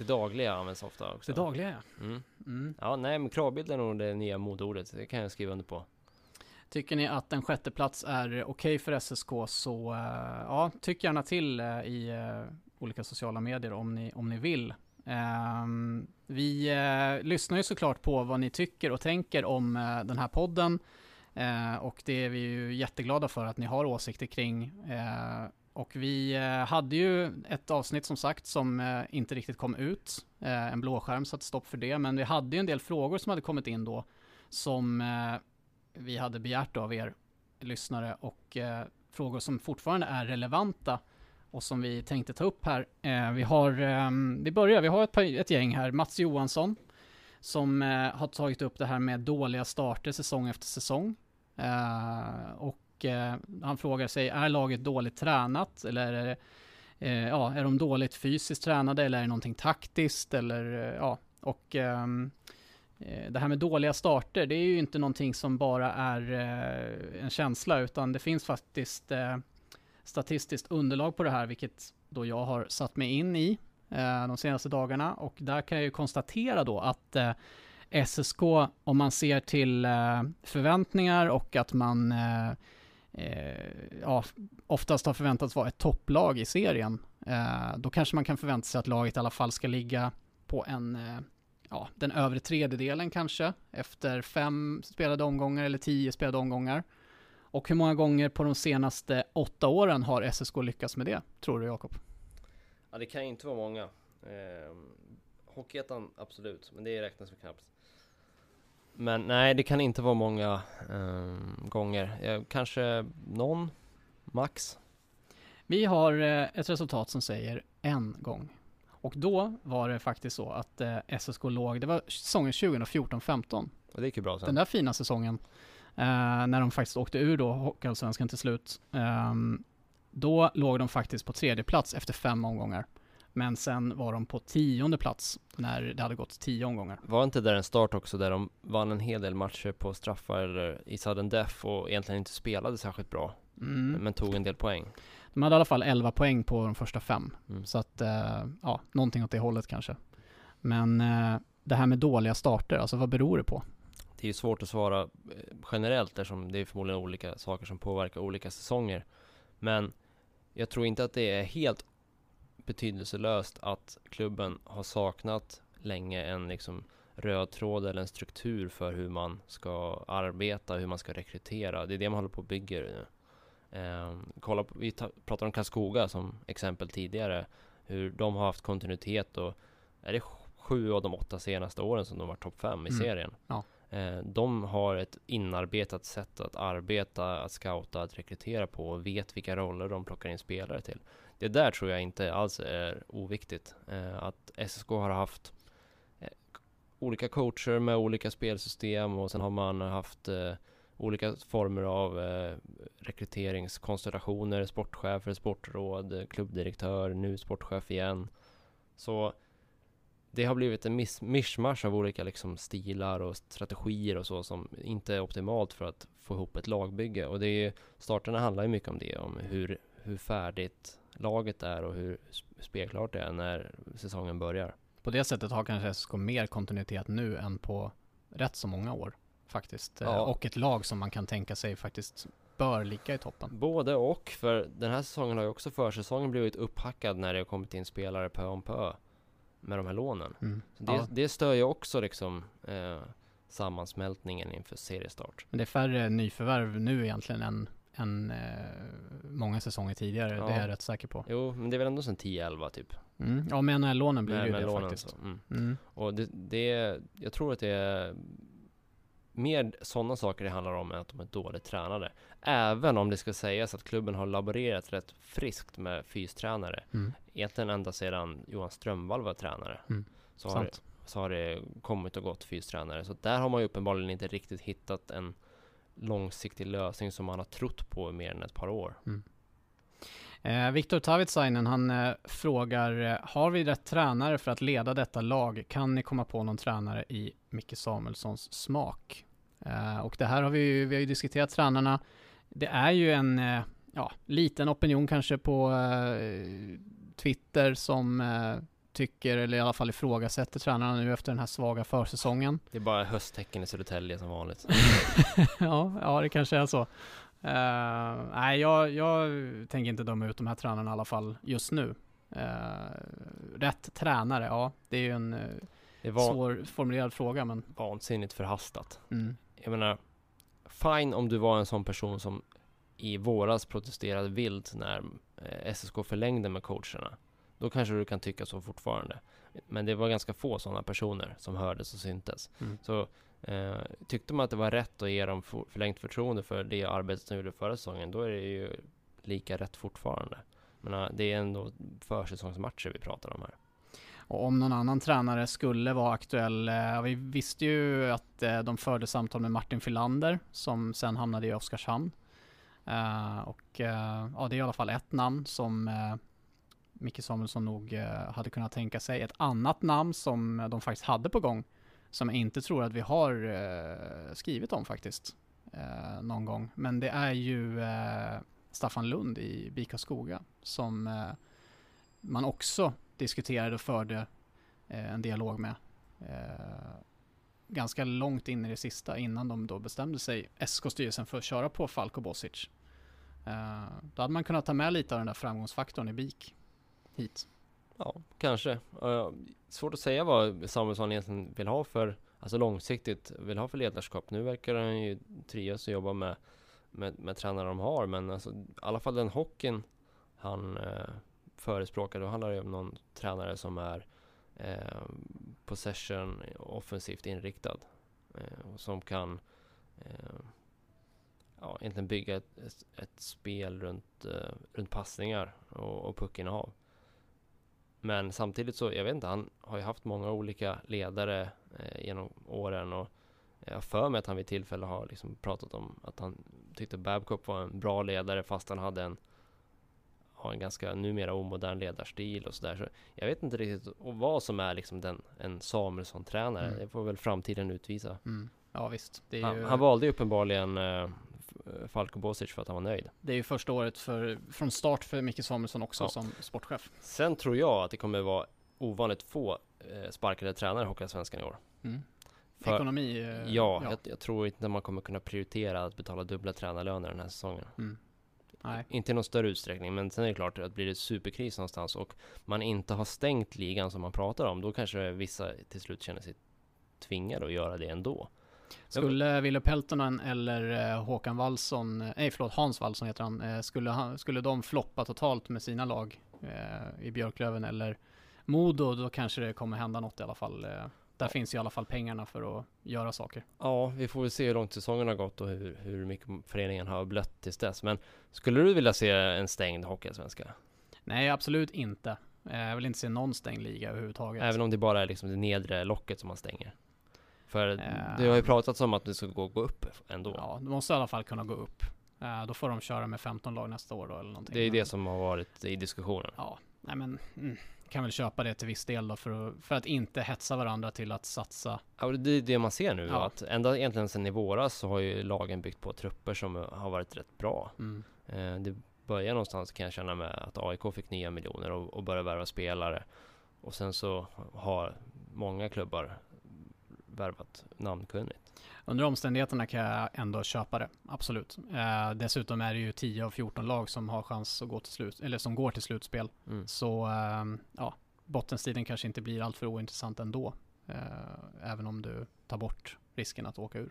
Det dagliga används ofta också. Det dagliga ja. Mm. Mm. Ja, nej men kravbild är nog det nya modeordet. Det kan jag skriva under på. Tycker ni att en sjätte plats är okej för SSK så eh, ja, tyck gärna till eh, i eh, olika sociala medier om ni, om ni vill. Ehm, vi lyssnar ju såklart på vad ni tycker och tänker om den här podden. Och det är vi ju jätteglada för att ni har åsikter kring. Och vi eh, hade ju ett avsnitt som sagt som eh, inte riktigt kom ut. Eh, en blåskärm satte stopp för det. Men vi hade ju en del frågor som hade kommit in då. Som vi hade begärt av er lyssnare och frågor som fortfarande är relevanta och som vi tänkte ta upp här. Vi har, ehm, vi börjar, vi har ett, par, ett gäng här. Mats Johansson som har tagit upp det här med dåliga starter säsong efter säsong. Och och eh, han frågar sig, är laget dåligt tränat? Eller är det Eh, ja, är de dåligt fysiskt tränade? Eller är det någonting taktiskt? Eller eh, ja, och ehm, eh, det här med dåliga starter, det är ju inte någonting som bara är eh, en känsla. Utan det finns faktiskt eh, statistiskt underlag på det här, vilket då jag har satt mig in i eh, de senaste dagarna. Och där kan jag ju konstatera då att eh, SSK, om man ser till eh, förväntningar och att man eh, eh, ja, oftast har förväntats vara ett topplag i serien, eh, då kanske man kan förvänta sig att laget i alla fall ska ligga på en, eh, ja, den övre tredjedelen kanske, efter fem spelade omgångar eller tio spelade omgångar. Och hur många gånger på de senaste åtta åren har SSK lyckats med det, tror du Jakob? Ja, det kan ju inte vara många. Eh, Hockeyettan, absolut, men det räknas väl knappt. Men nej, det kan inte vara många ehm, gånger. Eh, kanske någon, max. Vi har eh, ett resultat som säger en gång. Och då var det faktiskt så att eh, SSK låg, det var säsongen 2014-15. Och det gick ju bra sen. Den där fina säsongen, eh, när de faktiskt åkte ur då Hockeyallsvenskan till slut. ehm, då låg de faktiskt på tredje plats efter fem omgångar. Men sen var de på tionde plats när det hade gått tio omgångar. Var inte där en start också där de vann en hel del matcher på straffar eller i sudden death och egentligen inte spelade särskilt bra, Mm. men tog en del poäng. De hade i alla fall 11 poäng på de första fem. Mm. Så att, eh, ja, någonting åt det hållet kanske. Men eh, det här med dåliga starter, alltså vad beror det på? Det är ju svårt att svara eh, generellt eftersom det är förmodligen olika saker som påverkar olika säsonger. Men jag tror inte att det är helt betydelselöst att klubben har saknat länge en liksom röd tråd eller en struktur för hur man ska arbeta, hur man ska rekrytera. Det är det man håller på och bygger nu. Ehm, kolla på, vi ta, pratade om Karlskoga som exempel tidigare. Hur de har haft kontinuitet och är det sju av de åtta senaste åren som de var topp fem i Mm. serien. Ja. Eh, de har ett inarbetat sätt att arbeta, att scouta, att rekrytera på och vet vilka roller de plockar in spelare till. Det där tror jag inte alls är oviktigt. Eh, att SSK har haft eh, olika coacher med olika spelsystem och sen har man haft eh, olika former av eh, rekryteringskonstellationer, sportchefer, sportråd, klubbdirektör, nu sportchef igen. Så det har blivit en miss- mischmasch av olika liksom stilar och strategier och så som inte är optimalt för att få ihop ett lagbygge. Och det är ju, starterna handlar ju mycket om det, om hur, hur färdigt laget är och hur sp- spelklart det är när säsongen börjar. På det sättet har kanske SSK mer kontinuitet nu än på rätt så många år faktiskt. Eh, Ja. Och ett lag som man kan tänka sig faktiskt bör ligga i toppen. Både och, för den här säsongen har ju också försäsongen blivit upphackad när det har kommit in spelare pö om pö med de här lånen. Mm. Det, Ja. det stör ju också liksom eh, sammansmältningen inför seriestart. Men det är färre nyförvärv nu egentligen än, än eh, många säsonger tidigare. Ja. Det är jag rätt säker på. Jo, men det är väl ändå sen 10-11 typ. Mm. Ja, med NHL-lånen blir det ju det lånen faktiskt. mm. Mm. Och det, det, jag tror att det är mer sådana saker det handlar om än att de är dåligt tränade. Även om det ska sägas att klubben har laborerat rätt friskt med fystränare. Mm. Egentligen ända sedan Johan Strömvall var tränare. Mm. Så, har det, så har det kommit och gått fystränare. Så där har man ju uppenbarligen inte riktigt hittat en långsiktig lösning som man har trott på i mer än ett par år. Mm. Eh, Viktor Tavitsainen, han eh, frågar, eh, har vi rätt tränare för att leda detta lag? Kan ni komma på någon tränare i Micke Samuelssons smak? Eh, och det här har vi ju, vi har ju diskuterat tränarna. Det är ju en, eh, ja, liten opinion kanske på eh, Twitter som eh, tycker, eller i alla fall ifrågasätter tränarna nu efter den här svaga försäsongen. Det är bara hösttecken i Södertälje som vanligt. ja, ja, det kanske är så. Eh, nej, jag, jag tänker inte döma ut de här tränarna i alla fall just nu. Eh, rätt tränare, ja, det är ju en uh, Det var svårformulerad fråga, men vansinnigt förhastat. mm, Jag menar, fine om du var en sån person som i våras protesterade vilt när eh, SSK förlängde med coacherna. Då kanske du kan tycka så fortfarande. Men det var ganska få sådana personer som hördes och syntes. Mm. Så eh, tyckte man att det var rätt att ge dem for- förlängt förtroende för det arbetet som de gjorde förra säsongen, då är det ju lika rätt fortfarande. Men det är ändå försäsongsmatcher vi pratar om här. Och om någon annan tränare skulle vara aktuell, eh, vi visste ju att eh, de förde samtal med Martin Filander som sen hamnade i Oskarshamn. Eh, och eh, ja, det är i alla fall ett namn som eh, Micke Samuelsson nog eh, hade kunnat tänka sig. Ett annat namn som eh, de faktiskt hade på gång, som jag inte tror att vi har eh, skrivit om faktiskt någon gång. Men det är ju Staffan Lund i Bika Skoga som man också diskuterade och förde en dialog med. Ganska långt in i det sista innan de då bestämde sig, SK-styrelsen, för att köra på Falko Bosic. Då hade man kunnat ta med lite av den där framgångsfaktorn i BIK hit. Ja, kanske. Uh, svårt att säga vad Samuelsson egentligen vill ha för, alltså långsiktigt, vill ha för ledarskap. Nu verkar han ju trivas och jobba med, med, med tränare de har, men alltså, i alla fall den hockeyn han uh, förespråkar, då handlar det om någon tränare som är uh, possession offensivt inriktad. Uh, och som kan ja, egentligen bygga ett, ett, ett spel runt, runt passningar och, och puckinnehav. Men samtidigt så, jag vet inte, han har ju haft många olika ledare eh, genom åren och jag har för mig att han vid tillfälle har liksom pratat om att han tyckte Babcock var en bra ledare fast han hade en, har en ganska numera omodern ledarstil och sådär. Så jag vet inte riktigt och vad som är liksom den, en Samuelsson-tränare. Mm. Det får väl framtiden utvisa. Mm. Ja visst, är, Han, ju, han valde ju uppenbarligen eh, Falko Bosic för att han var nöjd. det är ju första året för, från start för Micke Samuelsson också Ja. som sportchef. Sen tror jag att det kommer vara ovanligt få eh, sparkade tränare i Hockeyallsvenskan i år. Mm. För- Ekonomi, eh, Ja, Jag, jag tror inte man kommer kunna prioritera att betala dubbla tränarlöner den här säsongen. Mm. Nej. Inte i någon större utsträckning, men sen är det klart att blir det superkris någonstans och man inte har stängt ligan som man pratar om, då kanske vissa till slut känner sig tvingade att göra det ändå. Skulle Ville Peltonen eller eh, Håkan Wallson, eh, nej förlåt Hans Wallson heter han, eh, skulle, han, skulle de floppa totalt med sina lag i Björklöven eller Modo, då kanske det kommer hända något i alla fall. Där finns ju i alla fall pengarna för att göra saker. Ja, vi får väl se hur långt säsongen har gått och hur, hur mycket föreningen har blött tills dess. Men skulle du vilja se en stängd Hockeyallsvenska? Nej, absolut inte. Jag vill inte se någon stängd liga överhuvudtaget. Även om det bara är liksom det nedre locket som man stänger? För Eh. det har ju pratats om att det ska gå, gå upp ändå. Ja, det måste i alla fall kunna gå upp. Eh, Då får de köra med 15 lag nästa år då eller någonting. Det är det som har varit i diskussionen. Ja, nej men mm, kan väl köpa det till viss del då för att, för att inte hetsa varandra till att satsa. Ja, det är det man ser nu. Ja. Att ända egentligen sedan i våras så har ju lagen byggt på trupper som har varit rätt bra. Mm. Eh, det börjar någonstans kan jag känna med att AIK fick nya miljoner och, och började värva spelare. Och sen så har många klubbar värvat namnkunnigt. Under omständigheterna kan jag ändå köpa det, absolut. Eh, dessutom är det ju 10 av 14 lag som har chans att gå till slut, eller som går till slutspel. Mm. Så eh, ja, bottenstriden kanske inte blir alltför ointressant ändå. Eh, även om du tar bort risken att åka ur.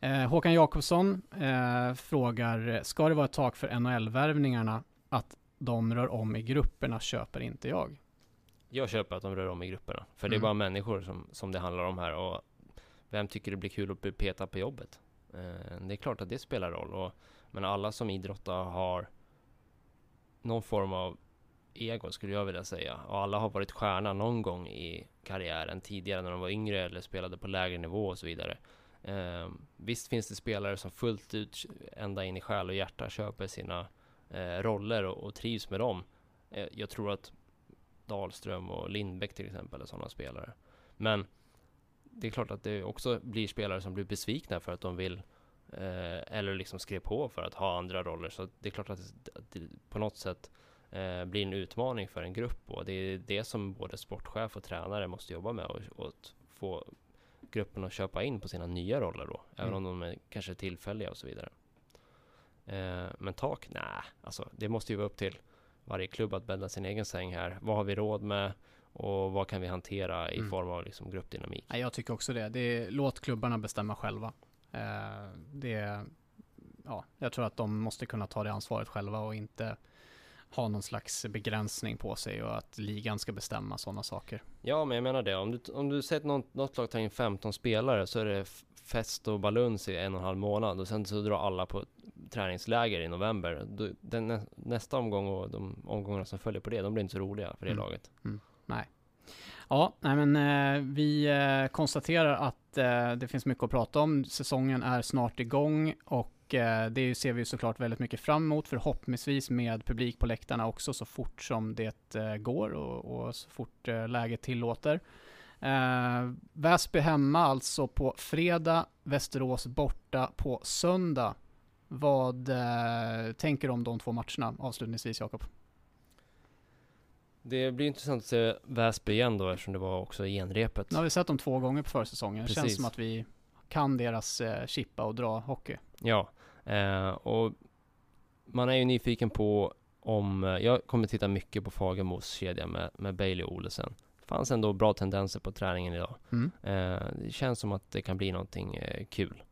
Eh, Håkan Jakobsson eh, frågar, ska det vara ett tak för NHL-värvningarna att de rör om i grupperna köper inte jag. Jag köper att de rör om i grupperna. För det är Mm. bara människor som, som det handlar om här. Och vem tycker det blir kul att bli petad på jobbet? Eh, det är klart att det spelar roll. Och, men alla som idrottar har någon form av ego skulle jag vilja säga. Och alla har varit stjärna någon gång i karriären tidigare när de var yngre eller spelade på lägre nivå och så vidare. Eh, visst finns det spelare som fullt ut ända in i själ och hjärta köper sina eh, roller och, och, trivs med dem. Eh, jag tror att Dahlström och Lindbäck till exempel är sådana spelare. Men det är klart att det också blir spelare som blir besvikna för att de vill eh, eller liksom skrev på för att ha andra roller. Så det är klart att det, att det på något sätt eh, blir en utmaning för en grupp och det är det som både sportchef och tränare måste jobba med och, och få gruppen att köpa in på sina nya roller då, mm. även om de är kanske tillfälliga och så vidare. Eh, men tak? Nej, alltså det måste ju vara upp till varje klubb att bädda sin egen säng här. Vad har vi råd med? Och vad kan vi hantera i mm. form av liksom gruppdynamik? Jag tycker också det. det är, låt klubbarna bestämma själva. Eh, det, ja, jag tror att de måste kunna ta det ansvaret själva och inte ha någon slags begränsning på sig och att ligan ska bestämma sådana saker. Ja, men jag menar det. Om du, om du säger att något, något lag tar in 15 spelare så är det fest och baluns i en och en halv månad och sen så drar alla på träningsläger i november. Den, nästa omgång och de omgångarna som följer på det, de blir inte så roliga för det mm. laget. Mm. Nej. Ja, nej men eh, vi eh, konstaterar att eh, det finns mycket att prata om. Säsongen är snart igång och eh, det ser vi såklart väldigt mycket fram emot. Förhoppningsvis med publik på läktarna också så fort som det eh, går och, och, så fort eh, läget tillåter. Väsby hemma alltså på fredag, Västerås borta på söndag. Vad tänker du om de två matcherna avslutningsvis Jakob? Det blir intressant att se Väsby igen då eftersom det var också genrepet. Nu har vi sett dem två gånger på försäsongen. Det känns som att vi kan deras eh, chippa och dra hockey. Ja, eh, och man är ju nyfiken på om, eh, jag kommer titta mycket på Fagermos kedja med, med Bailey och Olesen. Fanns ändå bra tendenser på träningen idag. Mm. Eh, det känns som att det kan bli någonting eh, kul.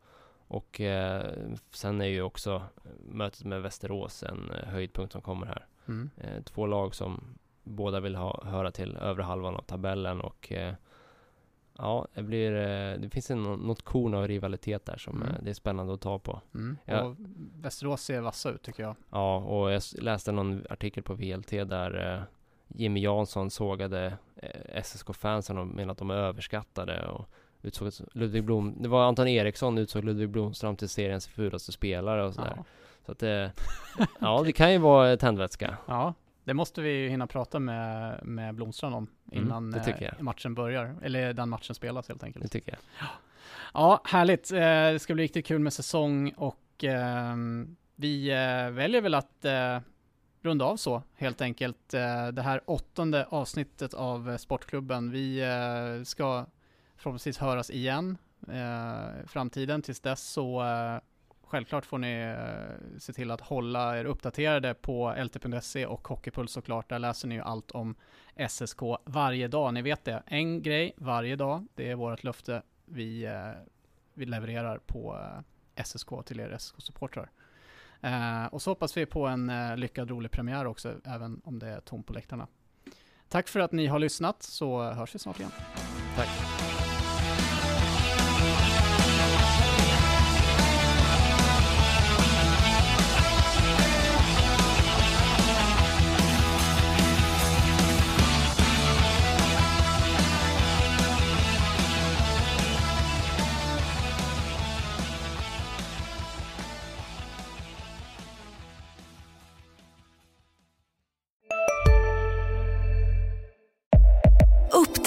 Och eh, sen är ju också mötet med Västerås en eh, höjdpunkt som kommer här. Mm. Eh, två lag som båda vill ha, höra till övre halvan av tabellen och eh, Ja, det blir, eh, det finns en, något korn av rivalitet där som mm. det är spännande att ta på. Mm. Ja. Och Västerås ser vassa ut tycker jag. Ja, och jag läste någon artikel på VLT där eh, Jimmy Jansson sågade eh, SSK-fansen och menade att de är överskattade och utsåg Ludvig Blom, det var Anton Eriksson utsåg Ludvig Blomström till seriens fulaste spelare och sådär. Ja. Så att det, ja det kan ju vara tändvätska. Ja, det måste vi ju hinna prata med, med Blomstrand om mm, innan mm, matchen börjar, eller den matchen spelas helt enkelt. Det tycker jag. Ja, härligt. Eh, det ska bli riktigt kul med säsong och ehm, vi eh, väljer väl att runda av så helt enkelt. Det här åttonde avsnittet av Sportklubben. Vi ska förhoppningsvis höras igen i framtiden. Tills dess så Självklart får ni eh, se till att hålla er uppdaterade på lt.se och Hockeypuls såklart. Där läser ni ju allt om SSK varje dag. Ni vet det. En grej varje dag. Det är vårt löfte vi, eh, vi levererar på eh, SSK till er SSK-supportrar. Eh, och så hoppas vi på en eh, lyckad rolig premiär också, även om det är tomt på läktarna. Tack för att ni har lyssnat, så eh, hörs vi snart igen. Tack.